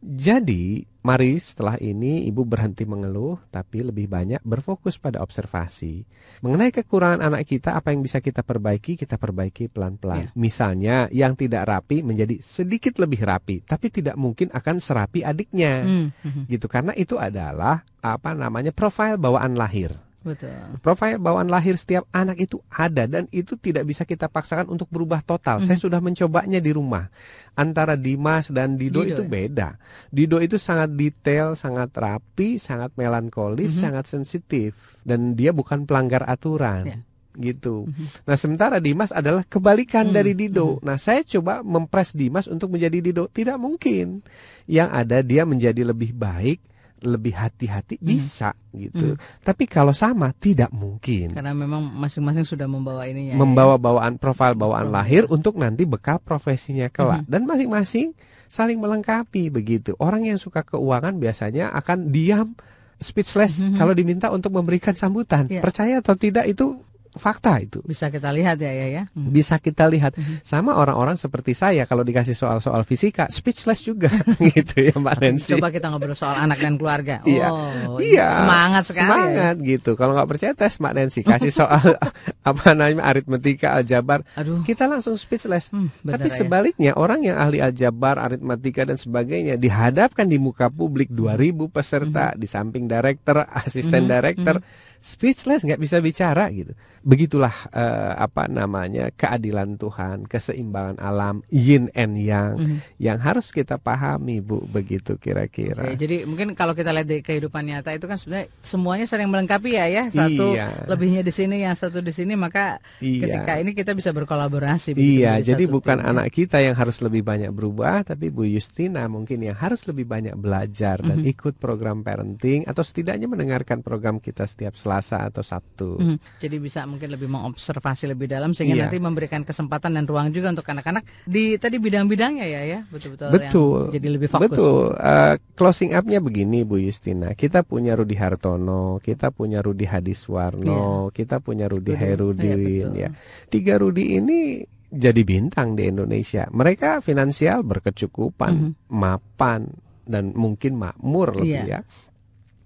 Jadi mari setelah ini ibu berhenti mengeluh tapi lebih banyak berfokus pada observasi mengenai kekurangan anak kita apa yang bisa kita perbaiki kita perbaiki pelan-pelan. Iya. Misalnya yang tidak rapi menjadi sedikit lebih rapi tapi tidak mungkin akan serapi adiknya Hmm, hmm, gitu karena itu adalah apa namanya profil bawaan lahir. Betul. Profil bawaan lahir setiap anak itu ada dan itu tidak bisa kita paksakan untuk berubah total. Mhm. Saya sudah mencobanya di rumah. Antara Dimas dan Dido, Dido, itu ya? beda. Dido itu sangat detail, sangat rapi, sangat melankolis, Mhm. sangat sensitif dan dia bukan pelanggar aturan. Ya. Gitu. Mhm. Nah, sementara Dimas adalah kebalikan Hmm, dari Dido. Nah, saya coba mempres Dimas untuk menjadi Dido. Tidak mungkin. Yang ada dia menjadi lebih baik, lebih hati-hati Hmm. bisa gitu. Tapi kalau sama tidak mungkin. Karena memang masing-masing sudah membawa ininya. ya. Membawa bawaan profil bawaan lahir untuk nanti bekal profesinya kelak Mhm. dan masing-masing saling melengkapi begitu. Orang yang suka keuangan biasanya akan diam speechless Mhm. kalau diminta untuk memberikan sambutan. Iya. Percaya atau tidak itu fakta itu. Bisa kita lihat ya ya ya. Hmm. Bisa kita lihat Mhm. sama orang-orang seperti saya kalau dikasih soal-soal fisika speechless juga gitu ya Mbak Nancy. Coba kita ngobrol soal anak dan keluarga. Iya. Oh, Iya, semangat sekali. ya. Semangat gitu. Kalau nggak percaya tes Mbak Nancy kasih soal apa namanya aritmetika, aljabar, Aduh. kita langsung speechless. Hmm, Tapi ya. sebaliknya orang yang ahli aljabar, aritmatika dan sebagainya dihadapkan di muka publik 2000 peserta di samping director, asisten Mhm, director, speechless nggak bisa bicara gitu. Begitulah eh, apa namanya keadilan Tuhan, keseimbangan alam, yin and yang Mhm. yang harus kita pahami Bu begitu kira-kira. Oke, jadi mungkin kalau kita lihat di kehidupan nyata itu kan sebenarnya semuanya saling melengkapi ya ya. Satu Iya. lebihnya di sini, yang satu di sini, maka Iya. ketika ini kita bisa berkolaborasi. begitu, Iya, jadi bukan tim, ya. anak kita yang harus lebih banyak berubah, tapi Bu Justina mungkin yang harus lebih banyak belajar dan Mhm. ikut program parenting atau setidaknya mendengarkan program kita setiap Selasa atau Sabtu. Mhm. Jadi bisa mungkin lebih mengobservasi lebih dalam sehingga Iya. nanti memberikan kesempatan dan ruang juga untuk anak-anak di tadi bidang-bidangnya ya ya betul-betul Betul. yang jadi lebih fokus. Betul. Eh, closing up-nya begini Bu Justina. Kita punya Rudi Hartono, kita punya Rudi Hadiswarno, kita punya Rudi Rudi. Hairudin Iya, ya. Tiga Rudi ini jadi bintang di Indonesia. Mereka finansial berkecukupan, Mhm. mapan dan mungkin makmur lebih Iya. ya.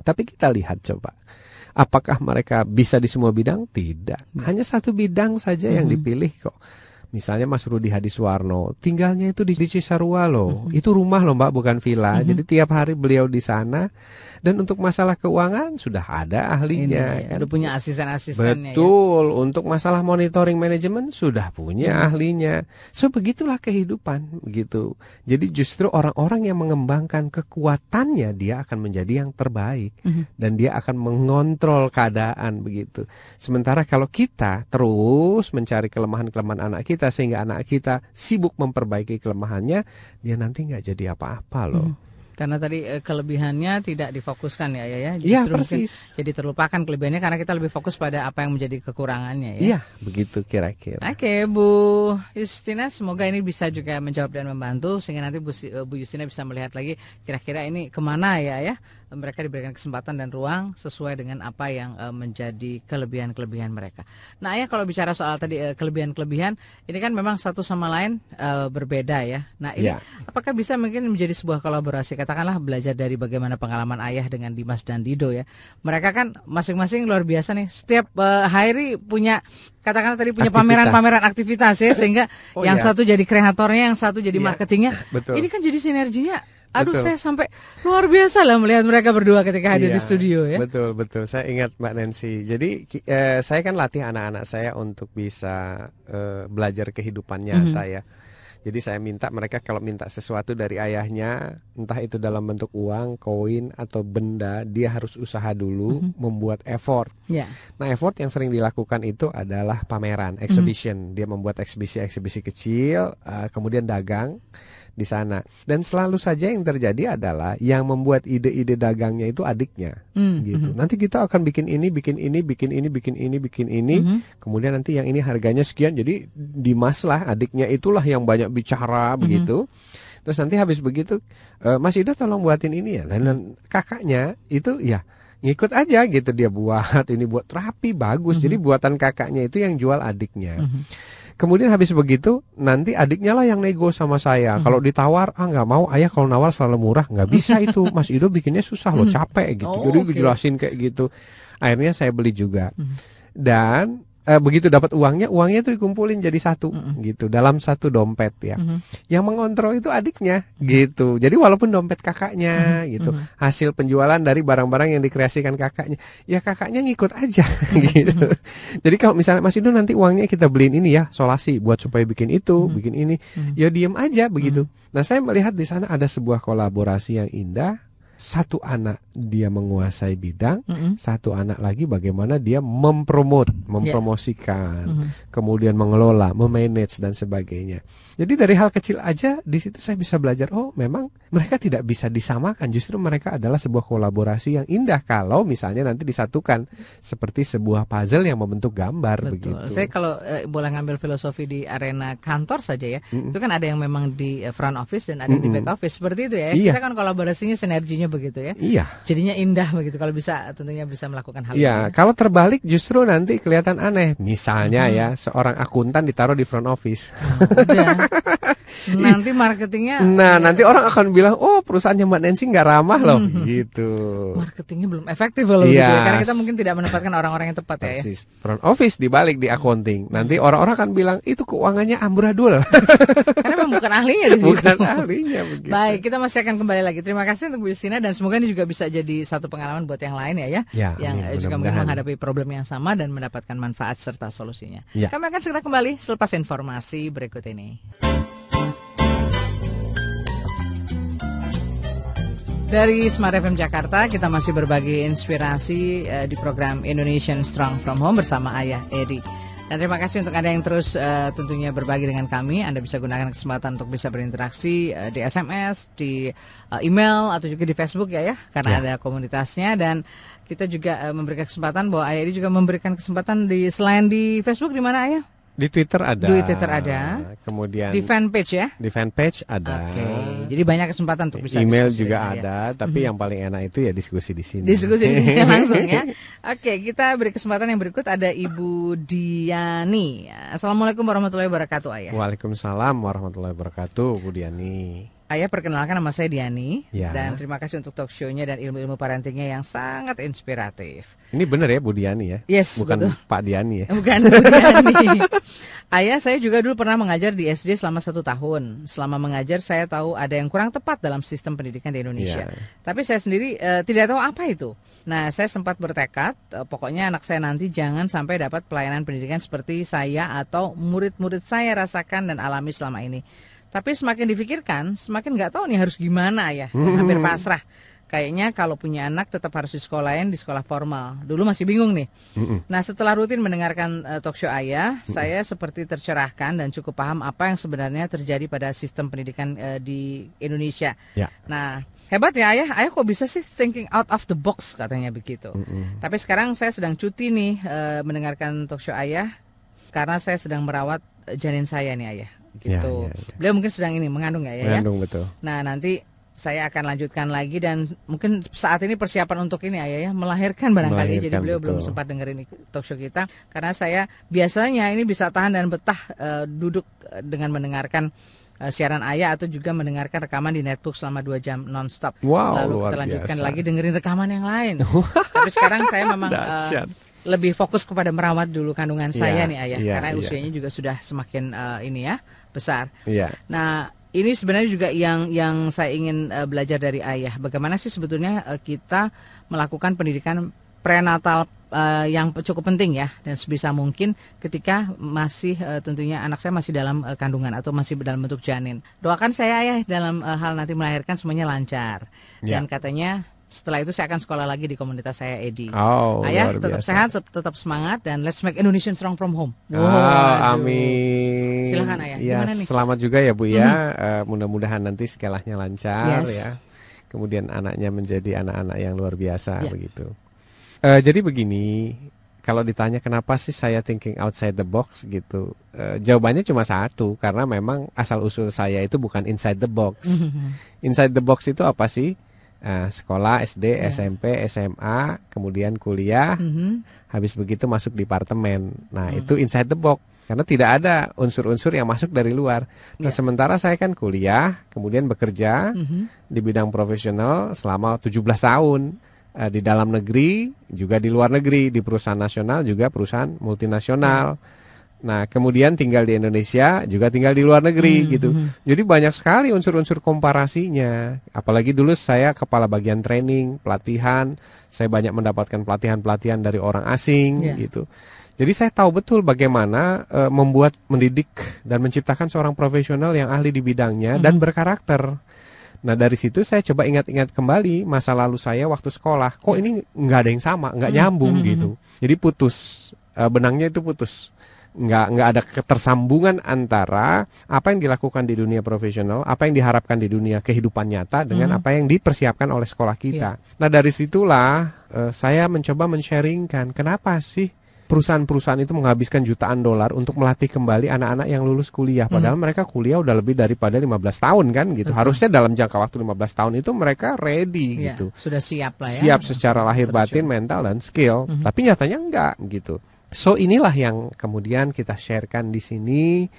Tapi kita lihat coba. Apakah mereka bisa di semua bidang? Tidak. Hanya satu bidang saja yang Mhm. dipilih kok. Misalnya Mas Rudi Hadiswarno, tinggalnya itu di, di Cisarua loh. Itu rumah loh Mbak, bukan villa. Jadi tiap hari beliau di sana. Dan untuk masalah keuangan sudah ada Ini ahlinya. ya, kan? udah punya asisten-asistennya ya. Betul, untuk masalah monitoring manajemen sudah punya Hmm. ahlinya. So begitulah kehidupan gitu. Jadi justru orang-orang yang mengembangkan kekuatannya dia akan menjadi yang terbaik Mhm. dan dia akan mengontrol keadaan begitu. Sementara kalau kita terus mencari kelemahan-kelemahan anak kita sehingga anak kita sibuk memperbaiki kelemahannya, dia nanti nggak jadi apa-apa loh. Karena tadi eh, kelebihannya tidak difokuskan ya ya ya. Justru mungkin persis. jadi terlupakan kelebihannya karena kita lebih fokus pada apa yang menjadi kekurangannya ya. Iya begitu kira-kira. Oke, Bu Justina, semoga ini bisa juga menjawab dan membantu sehingga nanti Bu, eh, Bu Justina bisa melihat lagi kira-kira ini ke mana ya ya mereka diberikan kesempatan dan ruang sesuai dengan apa yang eh, menjadi kelebihan-kelebihan mereka. Nah, ya kalau bicara soal tadi eh, kelebihan-kelebihan, ini kan memang satu sama lain eh, berbeda ya. Nah, ini Ya. apakah bisa mungkin menjadi sebuah kolaborasi? Katakanlah belajar dari bagaimana pengalaman ayah dengan Dimas dan Dido ya. Mereka kan masing-masing luar biasa nih. Setiap eh, hari punya katakanlah tadi punya Aktivitas. pameran-pameran aktivitas ya sehingga Oh, yang iya. satu jadi kreatornya, yang satu jadi Iya, marketingnya. betul. Ini kan jadi sinerginya. Aduh, Betul. saya sampai luar biasa lah melihat mereka berdua ketika hadir di Iya, studio ya. Betul betul. Saya ingat Mbak Nancy. Jadi eh, saya kan latih anak-anak saya untuk bisa eh, belajar kehidupan nyata Mhm. ya. Jadi saya minta mereka kalau minta sesuatu dari ayahnya, entah itu dalam bentuk uang, koin atau benda, dia harus usaha dulu, membuat effort. Ya. Nah, effort yang sering dilakukan itu adalah pameran, exhibition. Dia membuat eksibisi-eksibisi kecil, eh, kemudian dagang di sana. Dan selalu saja yang terjadi adalah yang membuat ide-ide dagangnya itu adiknya, Hmm, gitu. Nanti kita akan bikin ini, bikin ini, bikin ini, bikin ini, bikin ini. Mhm. Kemudian nanti yang ini harganya sekian. Jadi Dimas lah adiknya itulah yang banyak bicara begitu. Terus nanti habis begitu, "Eh, Mas Ida tolong buatin ini ya. Dan, dan kakaknya itu ya ngikut aja gitu dia buat ini buat rapi bagus. Jadi buatan kakaknya itu yang jual adiknya. Kemudian habis begitu nanti adiknya lah yang nego sama saya. Kalau ditawar ah nggak mau ayah kalau nawar selalu murah nggak bisa itu Mas Ido bikinnya susah loh capek gitu. Oh, Jadi oke. dijelasin kayak gitu. Akhirnya saya beli juga. Dan eh, begitu dapat uangnya uangnya itu dikumpulin jadi satu gitu dalam satu dompet ya. Mhm. Yang mengontrol itu adiknya gitu. Jadi walaupun dompet kakaknya gitu hasil penjualan dari barang-barang yang dikreasikan kakaknya ya kakaknya ngikut aja gitu. Jadi kalau misalnya Mas Ido nanti uangnya kita beliin ini ya solasi buat supaya bikin itu, bikin ini, ya diem aja begitu. Nah saya melihat di sana ada sebuah kolaborasi yang indah. Satu anak dia menguasai bidang, Mhm. satu anak lagi bagaimana dia mempromot, mempromosikan, Mhm. kemudian mengelola, memanage dan sebagainya. Jadi dari hal kecil aja di situ saya bisa belajar. Oh, memang mereka tidak bisa disamakan. Justru mereka adalah sebuah kolaborasi yang indah kalau misalnya nanti disatukan seperti sebuah puzzle yang membentuk gambar Betul. begitu. Saya kalau eh, boleh ngambil filosofi di arena kantor saja ya, itu kan ada yang memang di eh, front office dan ada yang di Mm-mm. back office seperti itu ya. Iya. Kita kan kolaborasinya sinerginya begitu ya. Iya. Jadinya indah begitu kalau bisa tentunya bisa melakukan hal Iya, ini. kalau terbalik justru nanti kelihatan aneh. Misalnya ya, seorang akuntan ditaruh di front office. Udah. Nanti marketingnya Nah, ya, nanti orang akan bilang, "Oh, perusahaannya Mbak Nancy nggak ramah loh." Gitu. marketingnya belum efektif kalau Iya. gitu ya. Karena kita mungkin tidak menempatkan orang-orang yang tepat ya. ya. Persis. Front office dibalik di accounting. Nanti orang-orang akan bilang itu keuangannya amburadul. Karena memang bukan ahlinya di situ. Bukan ahlinya begitu. Baik, kita masih akan kembali lagi. Terima kasih untuk Bu Justina dan semoga ini juga bisa jadi satu pengalaman buat yang lain ya ya. Ya, yang amin. juga mungkin menghadapi problem yang sama dan mendapatkan manfaat serta solusinya. Ya. Kami akan segera kembali selepas informasi berikut ini. Dari Smart FM Jakarta kita masih berbagi inspirasi eh, di program Indonesian Strong From Home bersama Ayah Edi. Dan terima kasih untuk Anda yang terus uh, tentunya berbagi dengan kami. Anda bisa gunakan kesempatan untuk bisa berinteraksi uh, di SMS, di uh, email atau juga di Facebook ya ya, karena ya. ada komunitasnya dan kita juga uh, memberikan kesempatan bahwa Ayah ini juga memberikan kesempatan di selain di Facebook di mana Ayah? Di Twitter ada. Di Twitter ada. Kemudian di fanpage ya. Di fanpage ada. Oke. Okay. Jadi banyak kesempatan untuk bisa. Email juga ada, ya. tapi mm -hmm. yang paling enak itu ya diskusi di sini. Diskusi di sini langsung ya. Oke, okay, kita beri kesempatan yang berikut ada Ibu Diani. Assalamualaikum warahmatullahi wabarakatuh, Ayah. Waalaikumsalam warahmatullahi wabarakatuh, Bu Diani. Ayah perkenalkan nama saya Diani ya. dan terima kasih untuk talk show-nya dan ilmu-ilmu parentingnya yang sangat inspiratif. Ini benar ya Bu Diani ya? Yes, bukan betul. Pak Diani ya? Bukan Bu Diani. Ayah saya juga dulu pernah mengajar di SD selama satu tahun. Selama mengajar saya tahu ada yang kurang tepat dalam sistem pendidikan di Indonesia. Ya. Tapi saya sendiri uh, tidak tahu apa itu. Nah, saya sempat bertekad, uh, pokoknya anak saya nanti jangan sampai dapat pelayanan pendidikan seperti saya atau murid-murid saya rasakan dan alami selama ini. Tapi semakin difikirkan, semakin nggak tahu nih harus gimana ya. Hmm. Hampir pasrah. Kayaknya kalau punya anak tetap harus di lain di sekolah formal. Dulu masih bingung nih. Hmm. Nah setelah rutin mendengarkan uh, talk show ayah, hmm. saya seperti tercerahkan dan cukup paham apa yang sebenarnya terjadi pada sistem pendidikan uh, di Indonesia. Ya. Nah Hebat ya ayah, ayah kok bisa sih thinking out of the box katanya begitu. Mm -hmm. Tapi sekarang saya sedang cuti nih uh, mendengarkan talk show ayah karena saya sedang merawat janin saya nih ayah gitu. Ya, ya, ya. Beliau mungkin sedang ini mengandung ya, ya. Mengandung betul. Nah nanti saya akan lanjutkan lagi dan mungkin saat ini persiapan untuk ini ayah ya melahirkan barangkali jadi beliau betul. belum sempat dengerin talk show kita karena saya biasanya ini bisa tahan dan betah uh, duduk dengan mendengarkan uh, siaran ayah atau juga mendengarkan rekaman di netbook selama dua jam nonstop wow, lalu kita lanjutkan biasa. lagi dengerin rekaman yang lain tapi sekarang saya memang uh, lebih fokus kepada merawat dulu kandungan saya yeah, nih ayah yeah, karena yeah. usianya juga sudah semakin uh, ini ya besar. Yeah. Nah ini sebenarnya juga yang yang saya ingin uh, belajar dari ayah. Bagaimana sih sebetulnya uh, kita melakukan pendidikan prenatal uh, yang cukup penting ya dan sebisa mungkin ketika masih uh, tentunya anak saya masih dalam uh, kandungan atau masih dalam bentuk janin. Doakan saya ayah dalam uh, hal nanti melahirkan semuanya lancar. Yeah. Dan katanya setelah itu saya akan sekolah lagi di komunitas saya Edi. Oh, Ayah tetap sehat, tetap semangat dan let's make Indonesian strong from home. Wow, oh, amin. Silakan Ayah. Ya, Gimana nih? Selamat juga ya Bu ya. Mm -hmm. uh, mudah-mudahan nanti sekolahnya lancar yes. ya. Kemudian anaknya menjadi anak-anak yang luar biasa yeah. begitu. Uh, jadi begini, kalau ditanya kenapa sih saya thinking outside the box gitu, uh, jawabannya cuma satu karena memang asal usul saya itu bukan inside the box. Mm -hmm. Inside the box itu apa sih? Nah, sekolah SD, yeah. SMP, SMA, kemudian kuliah, mm -hmm. habis begitu masuk departemen. Nah, mm. itu inside the box karena tidak ada unsur-unsur yang masuk dari luar. Nah, yeah. sementara saya kan kuliah, kemudian bekerja mm -hmm. di bidang profesional selama 17 tahun uh, di dalam negeri, juga di luar negeri, di perusahaan nasional juga perusahaan multinasional. Yeah Nah, kemudian tinggal di Indonesia, juga tinggal di luar negeri hmm, gitu. Hmm. Jadi banyak sekali unsur-unsur komparasinya. Apalagi dulu saya kepala bagian training, pelatihan, saya banyak mendapatkan pelatihan-pelatihan dari orang asing yeah. gitu. Jadi saya tahu betul bagaimana e, membuat, mendidik dan menciptakan seorang profesional yang ahli di bidangnya hmm. dan berkarakter. Nah dari situ saya coba ingat-ingat kembali masa lalu saya waktu sekolah. Kok ini nggak ada yang sama, nggak hmm. nyambung hmm. gitu. Jadi putus, e, benangnya itu putus nggak nggak ada ketersambungan antara apa yang dilakukan di dunia profesional, apa yang diharapkan di dunia kehidupan nyata dengan mm -hmm. apa yang dipersiapkan oleh sekolah kita. Yeah. Nah dari situlah uh, saya mencoba men-sharingkan kenapa sih perusahaan-perusahaan itu menghabiskan jutaan dolar untuk melatih kembali anak-anak yang lulus kuliah mhm. padahal hmm. mereka kuliah udah lebih daripada 15 tahun kan gitu. Betul. Harusnya dalam jangka waktu 15 tahun itu mereka ready ya, gitu. Sudah siap lah ya. Siap secara lahir batin, mental dan skill. Hmm. Tapi nyatanya enggak gitu. So inilah yang kemudian kita sharekan di sini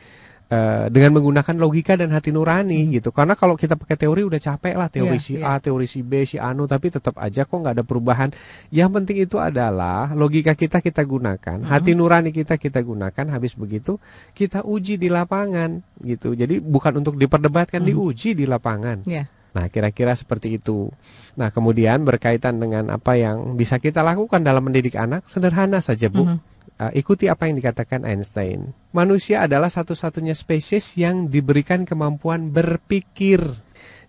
uh, dengan menggunakan logika dan hati nurani hmm. gitu. Karena kalau kita pakai teori udah capek lah teori yeah, si yeah. A, teori si B, si Anu, tapi tetap aja kok nggak ada perubahan. Yang penting itu adalah logika kita kita gunakan, hmm. hati nurani kita kita gunakan. Habis begitu kita uji di lapangan gitu. Jadi bukan untuk diperdebatkan, hmm. diuji di lapangan. Yeah. Nah, kira-kira seperti itu. Nah, kemudian berkaitan dengan apa yang bisa kita lakukan dalam mendidik anak, sederhana saja, Bu. Mm -hmm. Uh, ikuti apa yang dikatakan Einstein. Manusia adalah satu-satunya spesies yang diberikan kemampuan berpikir.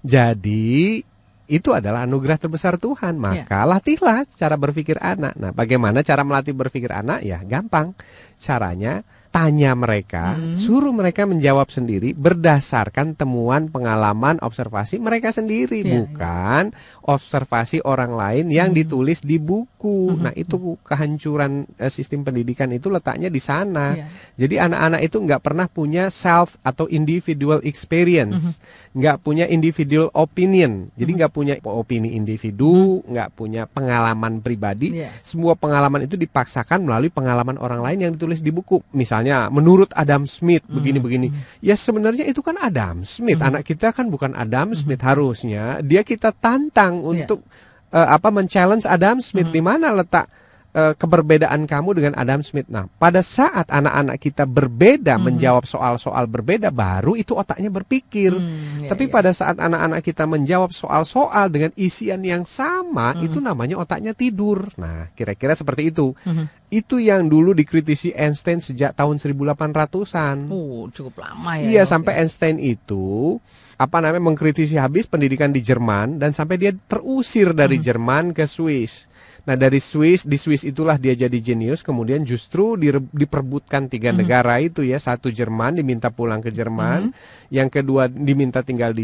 Jadi, itu adalah anugerah terbesar Tuhan. Maka latihlah cara berpikir anak. Nah, bagaimana cara melatih berpikir anak? Ya, gampang. Caranya tanya mereka, hmm. suruh mereka menjawab sendiri berdasarkan temuan, pengalaman, observasi mereka sendiri, iya. bukan yeah. observasi orang lain yang hmm. ditulis di buku. Hmm. Nah, itu kehancuran uh, sistem pendidikan itu letaknya di sana. Yeah. Jadi anak-anak itu nggak pernah punya self atau individual experience, hmm. nggak hmm. punya individual opinion. Jadi hmm. nggak hmm. punya opini individu, hmm. nggak hmm. punya pengalaman pribadi. Yeah. Semua pengalaman itu dipaksakan melalui pengalaman orang lain yang ditulis di buku. Misalnya misalnya menurut Adam Smith begini-begini. Hmm. Ya sebenarnya itu kan Adam Smith. Hmm. Anak kita kan bukan Adam Smith hmm. harusnya. Dia kita tantang iya. untuk yeah. uh, apa men-challenge Adam Smith hmm. di mana letak uh, keberbedaan kamu dengan Adam Smith. Nah, pada saat anak-anak kita berbeda hmm. menjawab soal-soal berbeda, baru itu otaknya berpikir. Hmm, iya, Tapi iya. pada saat anak-anak kita menjawab soal-soal dengan isian yang sama, hmm. itu namanya otaknya tidur. Nah, kira-kira seperti itu. Hmm. Itu yang dulu dikritisi Einstein sejak tahun 1800-an. Oh, cukup lama ya. Iya, sampai Einstein itu apa namanya mengkritisi habis pendidikan di Jerman dan sampai dia terusir dari hmm. Jerman ke Swiss. Nah dari Swiss di Swiss itulah dia jadi jenius. Kemudian justru diperbutkan tiga mm -hmm. negara itu ya. Satu Jerman diminta pulang ke Jerman, mm -hmm. yang kedua diminta tinggal di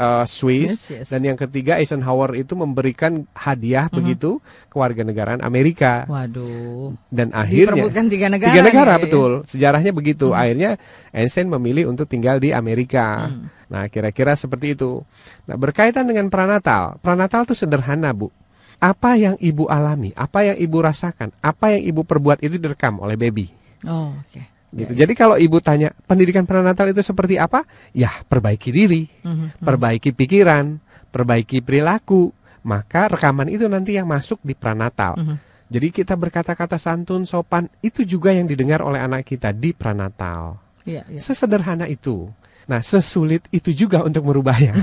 uh, Swiss yes, yes. dan yang ketiga Eisenhower itu memberikan hadiah mm -hmm. begitu ke warga negara Amerika. Waduh. Dan akhirnya diperbutkan tiga negara. Tiga negara nih. betul. Sejarahnya begitu. Mm -hmm. Akhirnya Einstein memilih untuk tinggal di Amerika. Mm. Nah, kira-kira seperti itu. Nah, berkaitan dengan pranatal. Pranatal itu sederhana, Bu apa yang ibu alami, apa yang ibu rasakan, apa yang ibu perbuat itu direkam oleh baby. Oh, oke. Okay. Gitu. Ya, Jadi kalau ibu tanya pendidikan prenatal itu seperti apa? Ya, perbaiki diri, mm -hmm. perbaiki pikiran, perbaiki perilaku. Maka rekaman itu nanti yang masuk di prenatal. Mm -hmm. Jadi kita berkata-kata santun, sopan, itu juga yang didengar oleh anak kita di prenatal. Ya, ya. Sesederhana itu. Nah, sesulit itu juga untuk merubahnya.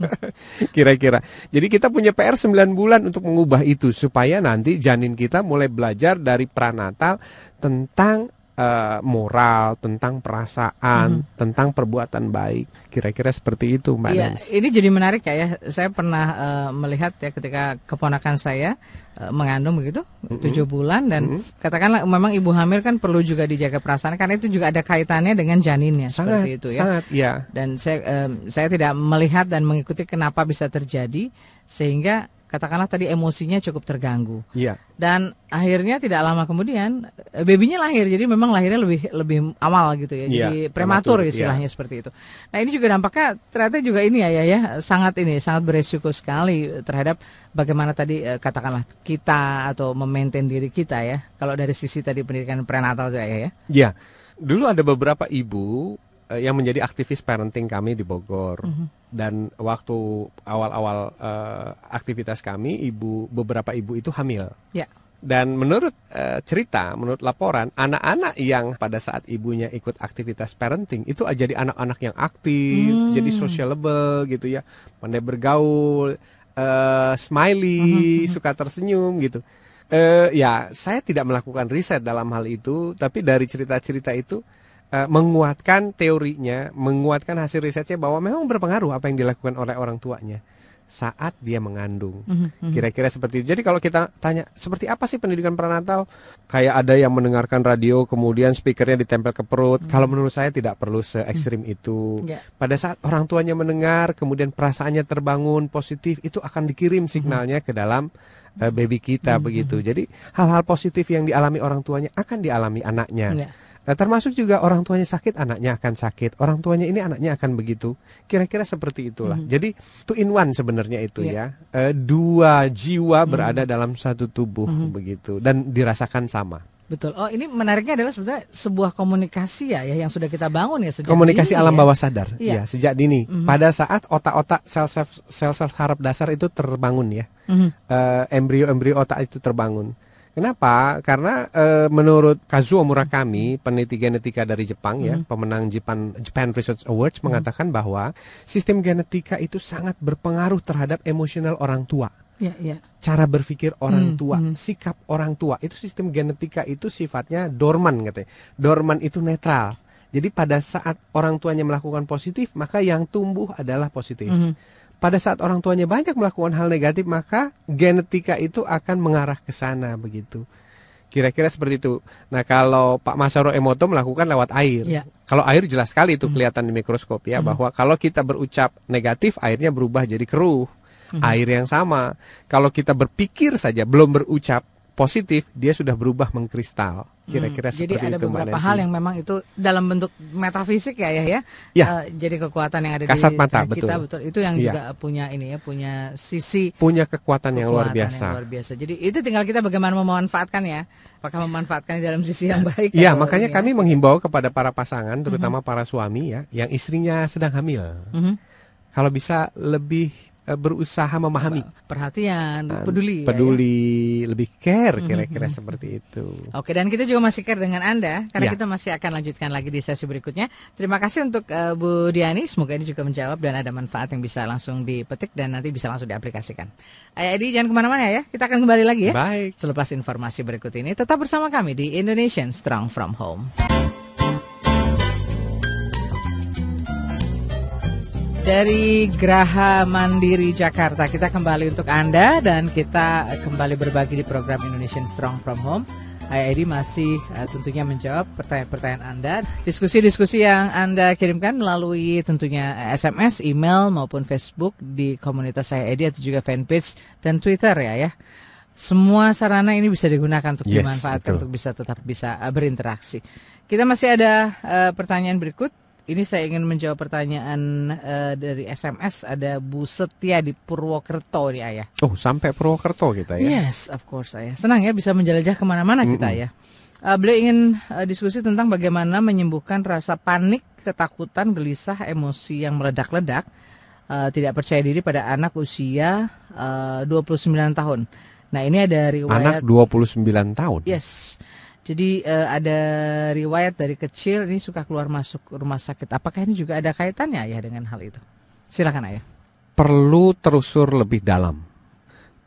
Kira-kira. Jadi kita punya PR 9 bulan untuk mengubah itu supaya nanti janin kita mulai belajar dari pranatal tentang uh, moral, tentang perasaan, hmm. tentang perbuatan baik. Kira-kira seperti itu, Mbak Iya, ini jadi menarik ya. ya. Saya pernah uh, melihat ya ketika keponakan saya Eh, mengandung begitu tujuh mm -hmm. bulan dan mm -hmm. katakanlah memang ibu hamil kan perlu juga dijaga perasaan karena itu juga ada kaitannya dengan janinnya sangat, seperti itu ya. Sangat, ya. Dan saya um, saya tidak melihat dan mengikuti kenapa bisa terjadi sehingga katakanlah tadi emosinya cukup terganggu. Iya. Dan akhirnya tidak lama kemudian eh, babynya lahir. Jadi memang lahirnya lebih lebih awal gitu ya. Iya, jadi prematur iya. istilahnya iya. seperti itu. Nah, ini juga dampaknya ternyata juga ini ya ya ya sangat ini sangat beresiko sekali terhadap bagaimana tadi eh, katakanlah kita atau memaintain diri kita ya. Kalau dari sisi tadi pendidikan prenatal ya ya. Iya. Dulu ada beberapa ibu yang menjadi aktivis parenting kami di Bogor. Mm -hmm. Dan waktu awal-awal uh, aktivitas kami, ibu beberapa ibu itu hamil. Yeah. Dan menurut uh, cerita, menurut laporan, anak-anak yang pada saat ibunya ikut aktivitas parenting itu jadi anak-anak yang aktif, mm. jadi sociable gitu ya, pandai bergaul, uh, smiley, mm -hmm. suka tersenyum gitu. Uh, ya, saya tidak melakukan riset dalam hal itu, tapi dari cerita-cerita itu uh, menguatkan teorinya, menguatkan hasil risetnya bahwa memang berpengaruh apa yang dilakukan oleh orang tuanya saat dia mengandung. Mhm, mhm. Kira-kira seperti itu. Jadi kalau kita tanya seperti apa sih pendidikan prenatal? Kayak ada yang mendengarkan radio kemudian speakernya ditempel ke perut. Mm -hmm. Kalau menurut saya tidak perlu se ekstrim mm -hmm. itu. Yeah. Pada saat orang tuanya mendengar kemudian perasaannya terbangun positif itu akan dikirim signalnya mm -hmm. ke dalam uh, baby kita mm -hmm. begitu. Jadi hal-hal positif yang dialami orang tuanya akan dialami anaknya. Yeah. Nah, termasuk juga orang tuanya sakit, anaknya akan sakit. Orang tuanya ini anaknya akan begitu. Kira-kira seperti itulah. Mm -hmm. Jadi two in one sebenarnya itu yeah. ya. E, dua jiwa mm -hmm. berada dalam satu tubuh mm -hmm. begitu dan dirasakan sama. Betul. Oh, ini menariknya adalah sebenarnya sebuah komunikasi ya, ya yang sudah kita bangun ya sejak komunikasi dini, alam ya? bawah sadar. Iya, ya, sejak dini. Mm -hmm. Pada saat otak-otak sel-sel sel-sel harap dasar itu terbangun ya. Mm -hmm. uh, embrio-embrio otak itu terbangun. Kenapa? Karena e, menurut Kazuo Murakami, peneliti genetika dari Jepang ya, hmm. pemenang Japan Japan Research Awards hmm. mengatakan bahwa sistem genetika itu sangat berpengaruh terhadap emosional orang tua. Ya, ya. Cara berpikir orang hmm, tua, hmm. sikap orang tua, itu sistem genetika itu sifatnya dorman katanya. Dorman itu netral. Jadi pada saat orang tuanya melakukan positif, maka yang tumbuh adalah positif. Hmm pada saat orang tuanya banyak melakukan hal negatif, maka genetika itu akan mengarah ke sana begitu. Kira-kira seperti itu. Nah, kalau Pak Masaro Emoto melakukan lewat air. Ya. Kalau air jelas sekali itu Hmm. kelihatan di mikroskop ya Hmm. bahwa kalau kita berucap negatif, airnya berubah jadi keruh. Mhm. Air yang sama. Kalau kita berpikir saja belum berucap positif, dia sudah berubah mengkristal. Kira-kira Hmm, Jadi ada beberapa hal yang memang itu dalam bentuk metafisik ya ya ya. Ya. Eh, jadi kekuatan yang ada Kasat di mata, kita betul. betul. Itu yang Iya. juga punya ini ya, punya sisi punya kekuatan yang luar kekuatan biasa. yang luar biasa. Jadi itu tinggal kita bagaimana memanfaatkan ya. Apakah memanfaatkan dalam sisi yang baik Iya, makanya ini ya. kami menghimbau kepada para pasangan, terutama para suami ya, yang istrinya sedang hamil. Mhm. Kalau bisa lebih berusaha memahami, perhatian, Nah, peduli ya, ya. peduli, lebih care Mhm, kira-kira mhm. seperti itu. Oke, dan kita juga masih care dengan Anda karena Ya. kita masih akan lanjutkan lagi di sesi berikutnya. Terima kasih untuk eh, Bu Diani, semoga ini juga menjawab dan ada manfaat yang bisa langsung dipetik dan nanti bisa langsung diaplikasikan. Ayah Edi jangan ke mana-mana ya, kita akan kembali lagi ya. Baik. Selepas informasi berikut ini, tetap bersama kami di Indonesian Strong From Home. Dari Graha Mandiri Jakarta, kita kembali untuk Anda dan kita kembali berbagi di program Indonesian Strong From Home. Edi masih eh, tentunya menjawab pertanyaan-pertanyaan Anda. Diskusi-diskusi yang Anda kirimkan melalui tentunya eh, SMS, email maupun Facebook di komunitas saya Edi atau juga fanpage dan Twitter ya ya. Semua sarana ini bisa digunakan untuk Yes, dimanfaatkan betul. untuk bisa tetap bisa eh, berinteraksi. Kita masih ada eh, pertanyaan berikut. Ini saya ingin menjawab pertanyaan eh, dari SMS. Ada Bu Setia di Purwokerto nih ayah. Oh, sampai Purwokerto kita ya. Yes, of course ayah. Senang ya bisa menjelajah ke mana-mana kita Mm-mm. ya. Eh, beliau ingin eh, diskusi tentang bagaimana menyembuhkan rasa panik, ketakutan, gelisah, emosi yang meledak-ledak, eh, tidak percaya diri pada anak usia eh, 29 tahun. Nah ini ada riwayat Anak 29 tahun. Yes. Jadi eh, ada riwayat dari kecil ini suka keluar masuk rumah sakit. Apakah ini juga ada kaitannya ya dengan hal itu? Silakan ayah. Perlu terusur lebih dalam.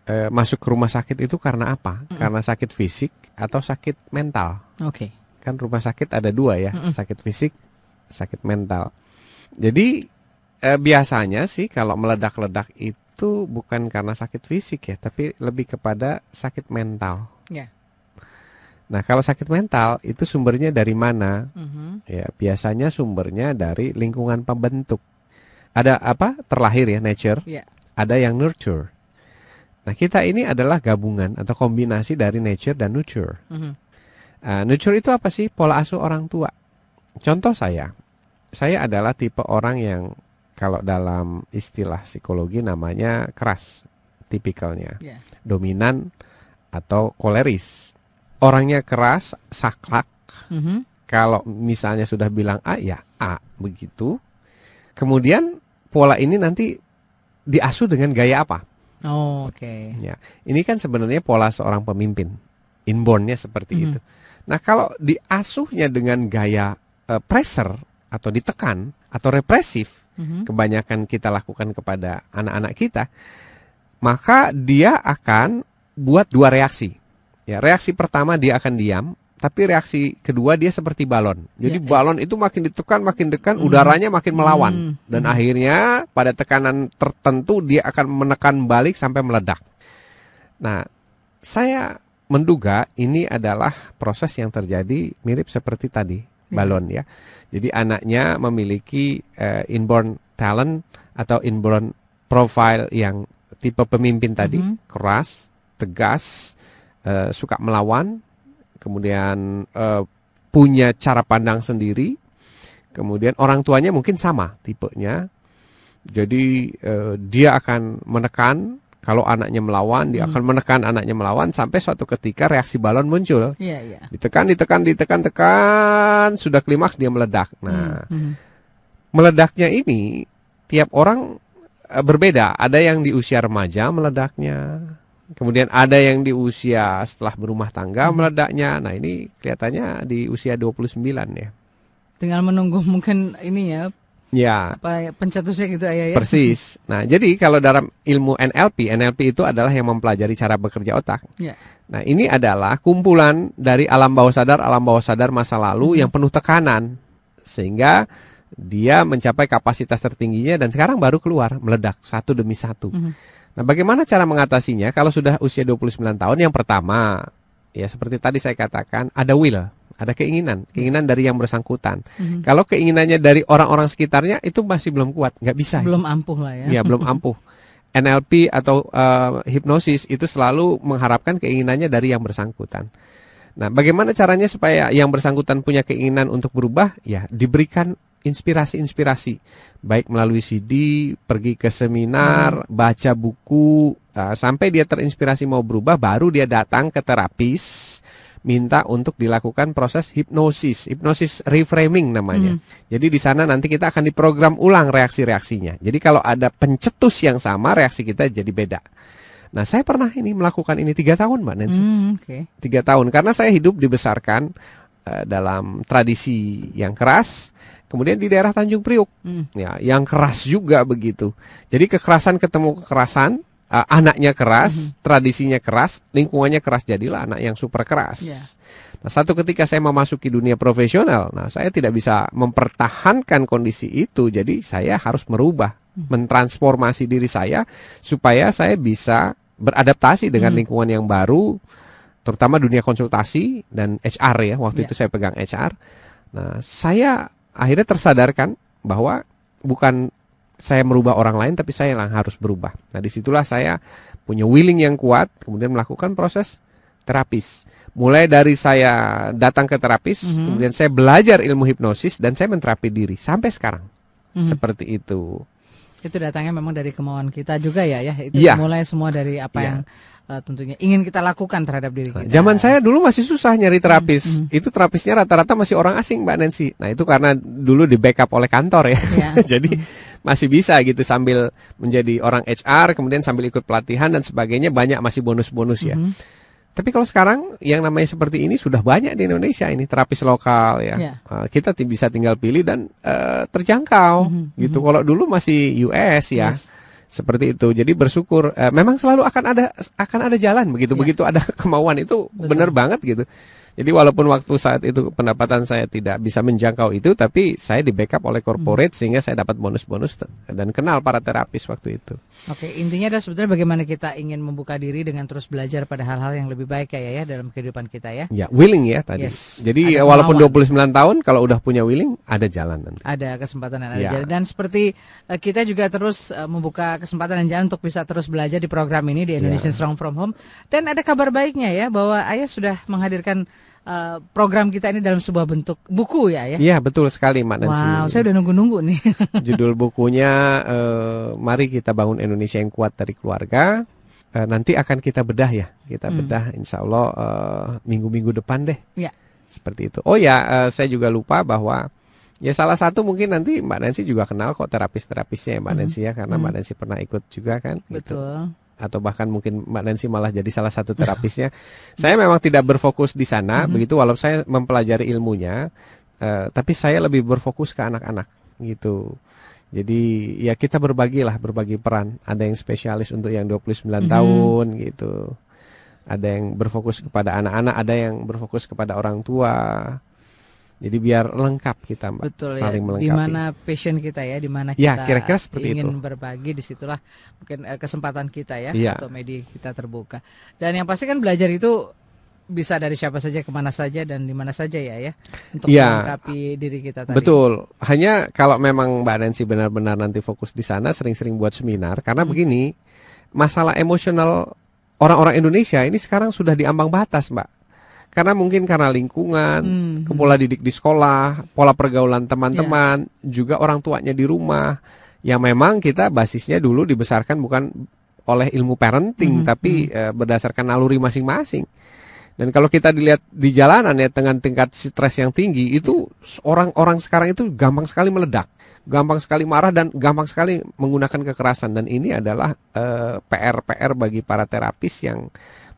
Eh, masuk ke rumah sakit itu karena apa? Karena sakit fisik atau sakit mental? Oke. Kan rumah sakit ada dua ya, Mm-mm. sakit fisik, sakit mental. Jadi eh, biasanya sih kalau meledak-ledak itu bukan karena sakit fisik ya, tapi lebih kepada sakit mental. Ya. Nah kalau sakit mental itu sumbernya dari mana? Mhm. Ya biasanya sumbernya dari lingkungan pembentuk. Ada apa? Terlahir ya nature. Ya. Ada yang nurture. Nah kita ini adalah gabungan atau kombinasi dari nature dan nurture. Mhm. Uh, nurture itu apa sih? Pola asuh orang tua. Contoh saya, saya adalah tipe orang yang kalau dalam istilah psikologi namanya keras, tipikalnya, Ya. dominan atau koleris. Orangnya keras, saklek. Mhm. Kalau misalnya sudah bilang A ya A begitu. Kemudian pola ini nanti diasuh dengan gaya apa? Oh, Oke. Ya, ini kan sebenarnya pola seorang pemimpin, inbornnya seperti Mhm. itu. Nah, kalau diasuhnya dengan gaya eh, pressure atau ditekan atau represif, Mhm. kebanyakan kita lakukan kepada anak-anak kita, maka dia akan buat dua reaksi. Ya, reaksi pertama dia akan diam, tapi reaksi kedua dia seperti balon. Jadi Ya, ya. balon itu makin ditekan, makin dekan, Mhm. udaranya makin melawan. Hmm, Dan hmm. akhirnya pada tekanan tertentu dia akan menekan balik sampai meledak. Nah, saya menduga ini adalah proses yang terjadi mirip seperti tadi Ya. balon ya. Jadi anaknya memiliki eh, inborn talent atau inborn profile yang tipe pemimpin tadi, Mhm. keras, tegas, eh, suka melawan, kemudian eh, punya cara pandang sendiri. Kemudian orang tuanya mungkin sama tipenya. Jadi eh, dia akan menekan kalau anaknya melawan, dia Hmm. akan menekan anaknya melawan sampai suatu ketika reaksi balon muncul. Iya, iya. Ditekan, ditekan, ditekan, tekan, sudah klimaks dia meledak. Nah, Mhm. meledaknya ini tiap orang berbeda. Ada yang di usia remaja meledaknya. Kemudian ada yang di usia setelah berumah tangga Hmm. meledaknya. Nah, ini kelihatannya di usia 29 ya. Tinggal menunggu mungkin ini ya Ya, apa ya, pencetusnya gitu ayah ya. persis. Nah, jadi kalau dalam ilmu NLP, NLP itu adalah yang mempelajari cara bekerja otak. Ya. Nah, ini adalah kumpulan dari alam bawah sadar, alam bawah sadar masa lalu Mhm. yang penuh tekanan. Sehingga dia mencapai kapasitas tertingginya dan sekarang baru keluar meledak satu demi satu. Mhm. Nah, bagaimana cara mengatasinya kalau sudah usia 29 tahun? Yang pertama, ya seperti tadi saya katakan, ada will, ada keinginan, keinginan dari yang bersangkutan. Mhm. Kalau keinginannya dari orang-orang sekitarnya itu masih belum kuat, nggak bisa. Belum ampuh lah ya. Ya, belum ampuh. NLP atau uh, hipnosis itu selalu mengharapkan keinginannya dari yang bersangkutan. Nah, bagaimana caranya supaya yang bersangkutan punya keinginan untuk berubah? Ya, diberikan inspirasi-inspirasi, baik melalui CD, pergi ke seminar, baca buku, uh, sampai dia terinspirasi mau berubah, baru dia datang ke terapis, minta untuk dilakukan proses hipnosis, hipnosis reframing namanya. Jadi di sana nanti kita akan diprogram ulang reaksi-reaksinya. Jadi kalau ada pencetus yang sama, reaksi kita jadi beda. Nah, saya pernah ini melakukan ini tiga tahun, Mbak Nancy Hmm, Oke. tiga tahun karena saya hidup dibesarkan eh, dalam tradisi yang keras kemudian di daerah Tanjung Priuk Hmm. ya yang keras juga begitu jadi kekerasan ketemu kekerasan eh, anaknya keras tradisinya keras lingkungannya keras jadilah anak yang super keras Ya. nah satu ketika saya memasuki dunia profesional nah saya tidak bisa mempertahankan kondisi itu jadi saya harus merubah mentransformasi diri saya supaya saya bisa beradaptasi dengan Hmm. lingkungan yang baru terutama dunia konsultasi dan HR ya waktu Ya. itu saya pegang HR. Nah, saya akhirnya tersadarkan bahwa bukan saya merubah orang lain tapi saya yang harus berubah. Nah, di situlah saya punya willing yang kuat kemudian melakukan proses terapis. Mulai dari saya datang ke terapis, Mhm. kemudian saya belajar ilmu hipnosis dan saya menterapi diri sampai sekarang. Mhm. Seperti itu. Itu datangnya memang dari kemauan kita juga ya ya. Itu Iya. mulai semua dari apa Iya. yang eh, tentunya ingin kita lakukan terhadap diri kita. Zaman saya dulu masih susah nyari terapis. Hmm, Itu terapisnya rata-rata masih orang asing, Mbak Nancy. Nah, itu karena dulu di backup oleh kantor ya. Ya. Jadi masih bisa gitu sambil menjadi orang HR, kemudian sambil ikut pelatihan dan sebagainya banyak masih bonus-bonus ya. Mhm. Tapi kalau sekarang yang namanya seperti ini sudah banyak di Indonesia ini terapis lokal ya. Ya. Uh, kita bisa tinggal pilih dan uh, terjangkau Mhm, gitu. Kalau dulu masih US ya. Yes. Seperti itu. Jadi bersyukur eh, memang selalu akan ada akan ada jalan begitu. Ya. Begitu ada kemauan itu benar banget gitu. Jadi walaupun waktu saat itu pendapatan saya tidak bisa menjangkau itu tapi saya di backup oleh corporate Hmm. sehingga saya dapat bonus-bonus dan kenal para terapis waktu itu. Oke, intinya adalah sebetulnya bagaimana kita ingin membuka diri dengan terus belajar pada hal-hal yang lebih baik ya ya dalam kehidupan kita ya. Ya, willing ya tadi. Yes. Jadi Ada walaupun kemauan. 29 tahun kalau udah punya willing ada jalan nanti. Ada kesempatan dan ada Ya. jalan. Dan seperti eh, kita juga terus eh, membuka kesempatan dan jalan untuk bisa terus belajar di program ini di Indonesian Ya. Strong From Home. Dan ada kabar baiknya ya bahwa Ayah sudah menghadirkan eh, program kita ini dalam sebuah bentuk buku ya ya. Iya, betul sekali Mbak Nancy. Wow, saya udah nunggu-nunggu nih. Judul bukunya eh, Mari kita bangun Indonesia yang kuat dari keluarga. Eh, nanti akan kita bedah ya, kita Hmm. bedah Insya Allah minggu-minggu depan deh. Ya. Seperti itu. Oh ya, eh, saya juga lupa bahwa ya salah satu mungkin nanti Mbak Nancy juga kenal kok terapis-terapisnya ya Mbak Hmm. Nancy ya, karena Hmm. Mbak Nancy pernah ikut juga kan. gitu. Atau bahkan mungkin Mbak Nancy malah jadi salah satu terapisnya. saya memang tidak berfokus di sana, Mhm. begitu walaupun saya mempelajari ilmunya, eh, tapi saya lebih berfokus ke anak-anak gitu. Jadi ya kita berbagilah berbagi peran. Ada yang spesialis untuk yang 29 Mhm. tahun gitu. Ada yang berfokus kepada anak-anak, ada yang berfokus kepada orang tua. Jadi biar lengkap kita, Mbak. Betul ya. saling Di melengkapi. mana passion kita ya, di mana Ya, kita kira-kira seperti ingin itu. berbagi di situlah mungkin eh, kesempatan kita ya Iya. atau media kita terbuka. Dan yang pasti kan belajar itu bisa dari siapa saja ke mana saja dan di mana saja ya ya untuk Iya. melengkapi diri kita tadi. Betul. Hanya kalau memang Mbak Nancy benar-benar nanti fokus di sana, sering-sering buat seminar. Karena Hmm. begini, masalah emosional orang-orang Indonesia ini sekarang sudah diambang batas, Mbak. Karena mungkin karena lingkungan, Hmm. ke pola didik di sekolah, pola pergaulan teman-teman, juga orang tuanya di rumah. Yang memang kita basisnya dulu dibesarkan bukan oleh ilmu parenting, Mhm, tapi eh, berdasarkan naluri masing-masing. Dan kalau kita dilihat di jalanan ya dengan tingkat stres yang tinggi itu orang-orang sekarang itu gampang sekali meledak, gampang sekali marah dan gampang sekali menggunakan kekerasan dan ini adalah eh, PR-PR bagi para terapis yang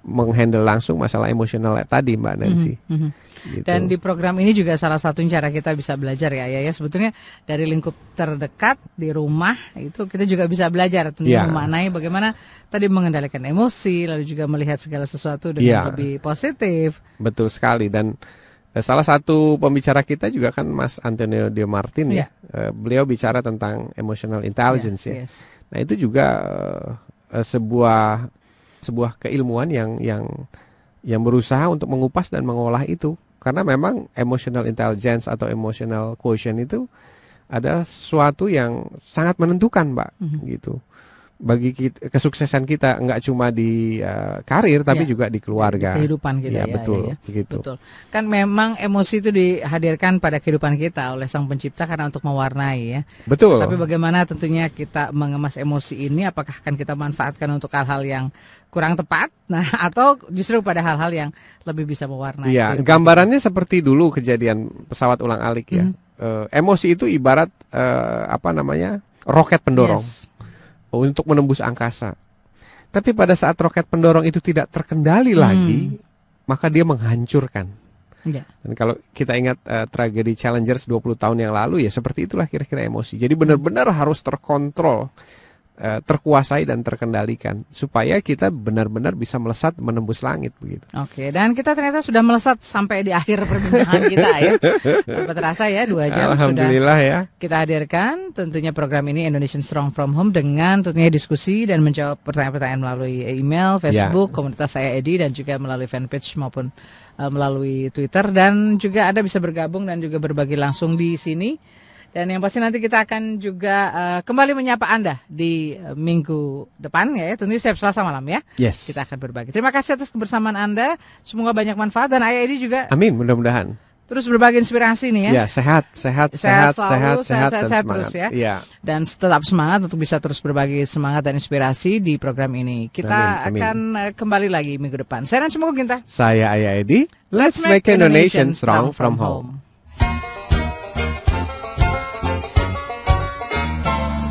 menghandle langsung masalah emosional tadi Mbak Nancy. Mhm, mhm. Gitu. Dan di program ini juga salah satu cara kita bisa belajar ya, ya, ya sebetulnya dari lingkup terdekat di rumah itu kita juga bisa belajar tentunya Ya. memaknai bagaimana tadi mengendalikan emosi, lalu juga melihat segala sesuatu dengan Ya. lebih positif. Betul sekali dan Eh, Salah satu pembicara kita juga kan Mas Antonio De Martin ya. Eh, Beliau bicara tentang emotional intelligence ya. Yes. Nah itu juga eh, sebuah sebuah keilmuan yang yang yang berusaha untuk mengupas dan mengolah itu karena memang emotional intelligence atau emotional quotient itu ada sesuatu yang sangat menentukan, Mbak, Mhm. gitu. Bagi kita, kesuksesan kita nggak cuma di eh, karir tapi Ya. juga di keluarga. Di kehidupan kita ya, ya, betul, ya, ya. begitu. Betul. Kan memang emosi itu dihadirkan pada kehidupan kita oleh Sang Pencipta karena untuk mewarnai ya. Betul. Tapi bagaimana tentunya kita mengemas emosi ini apakah akan kita manfaatkan untuk hal-hal yang kurang tepat? Nah, atau justru pada hal-hal yang lebih bisa mewarnai. Kehidupan gambarannya seperti dulu kejadian pesawat ulang alik ya. Mhm. Eh, emosi itu ibarat eh, apa namanya roket pendorong Yes. Untuk menembus angkasa. Tapi pada saat roket pendorong itu tidak terkendali Hmm. lagi, maka dia menghancurkan. Iya. Dan kalau kita ingat eh, tragedi Challengers 20 tahun yang lalu ya seperti itulah kira-kira emosi. Jadi benar-benar harus terkontrol, eh, terkuasai dan terkendalikan supaya kita benar-benar bisa melesat menembus langit begitu. Oke, dan kita ternyata sudah melesat sampai di akhir perbincangan kita ya. Tanpa terasa ya, dua jam sudah Alhamdulillah ya. kita hadirkan tentunya program ini Indonesian Strong From Home dengan tentunya diskusi dan menjawab pertanyaan-pertanyaan melalui email, Facebook, komunitas saya Edi dan juga melalui fanpage maupun eh, melalui Twitter dan juga Anda bisa bergabung dan juga berbagi langsung di sini. Dan yang pasti nanti kita akan juga eh, kembali menyapa Anda di eh, minggu depan ya, tentunya setiap Selasa malam ya. Yes. Kita akan berbagi. Terima kasih atas kebersamaan Anda. Semoga banyak manfaat dan Ayah Edi juga Amin, mudah-mudahan. terus berbagi inspirasi nih ya. Ya, sehat, sehat, Sehat sehat, selalu, sehat, sehat, sehat, sehat, dan sehat semangat. terus ya. Iya. dan tetap semangat untuk bisa terus berbagi semangat dan inspirasi di program ini. Kita Amin, amin. akan eh, kembali lagi minggu depan. Saya Nancy Ginta. Saya Ayah Edi. Let's make Indonesia strong from home.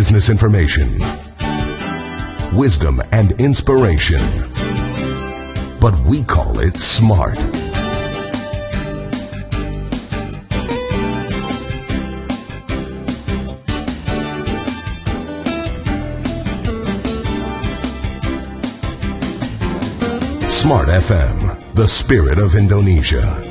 Business information. Wisdom and inspiration. But we call it smart. Smart FM, the spirit of Indonesia.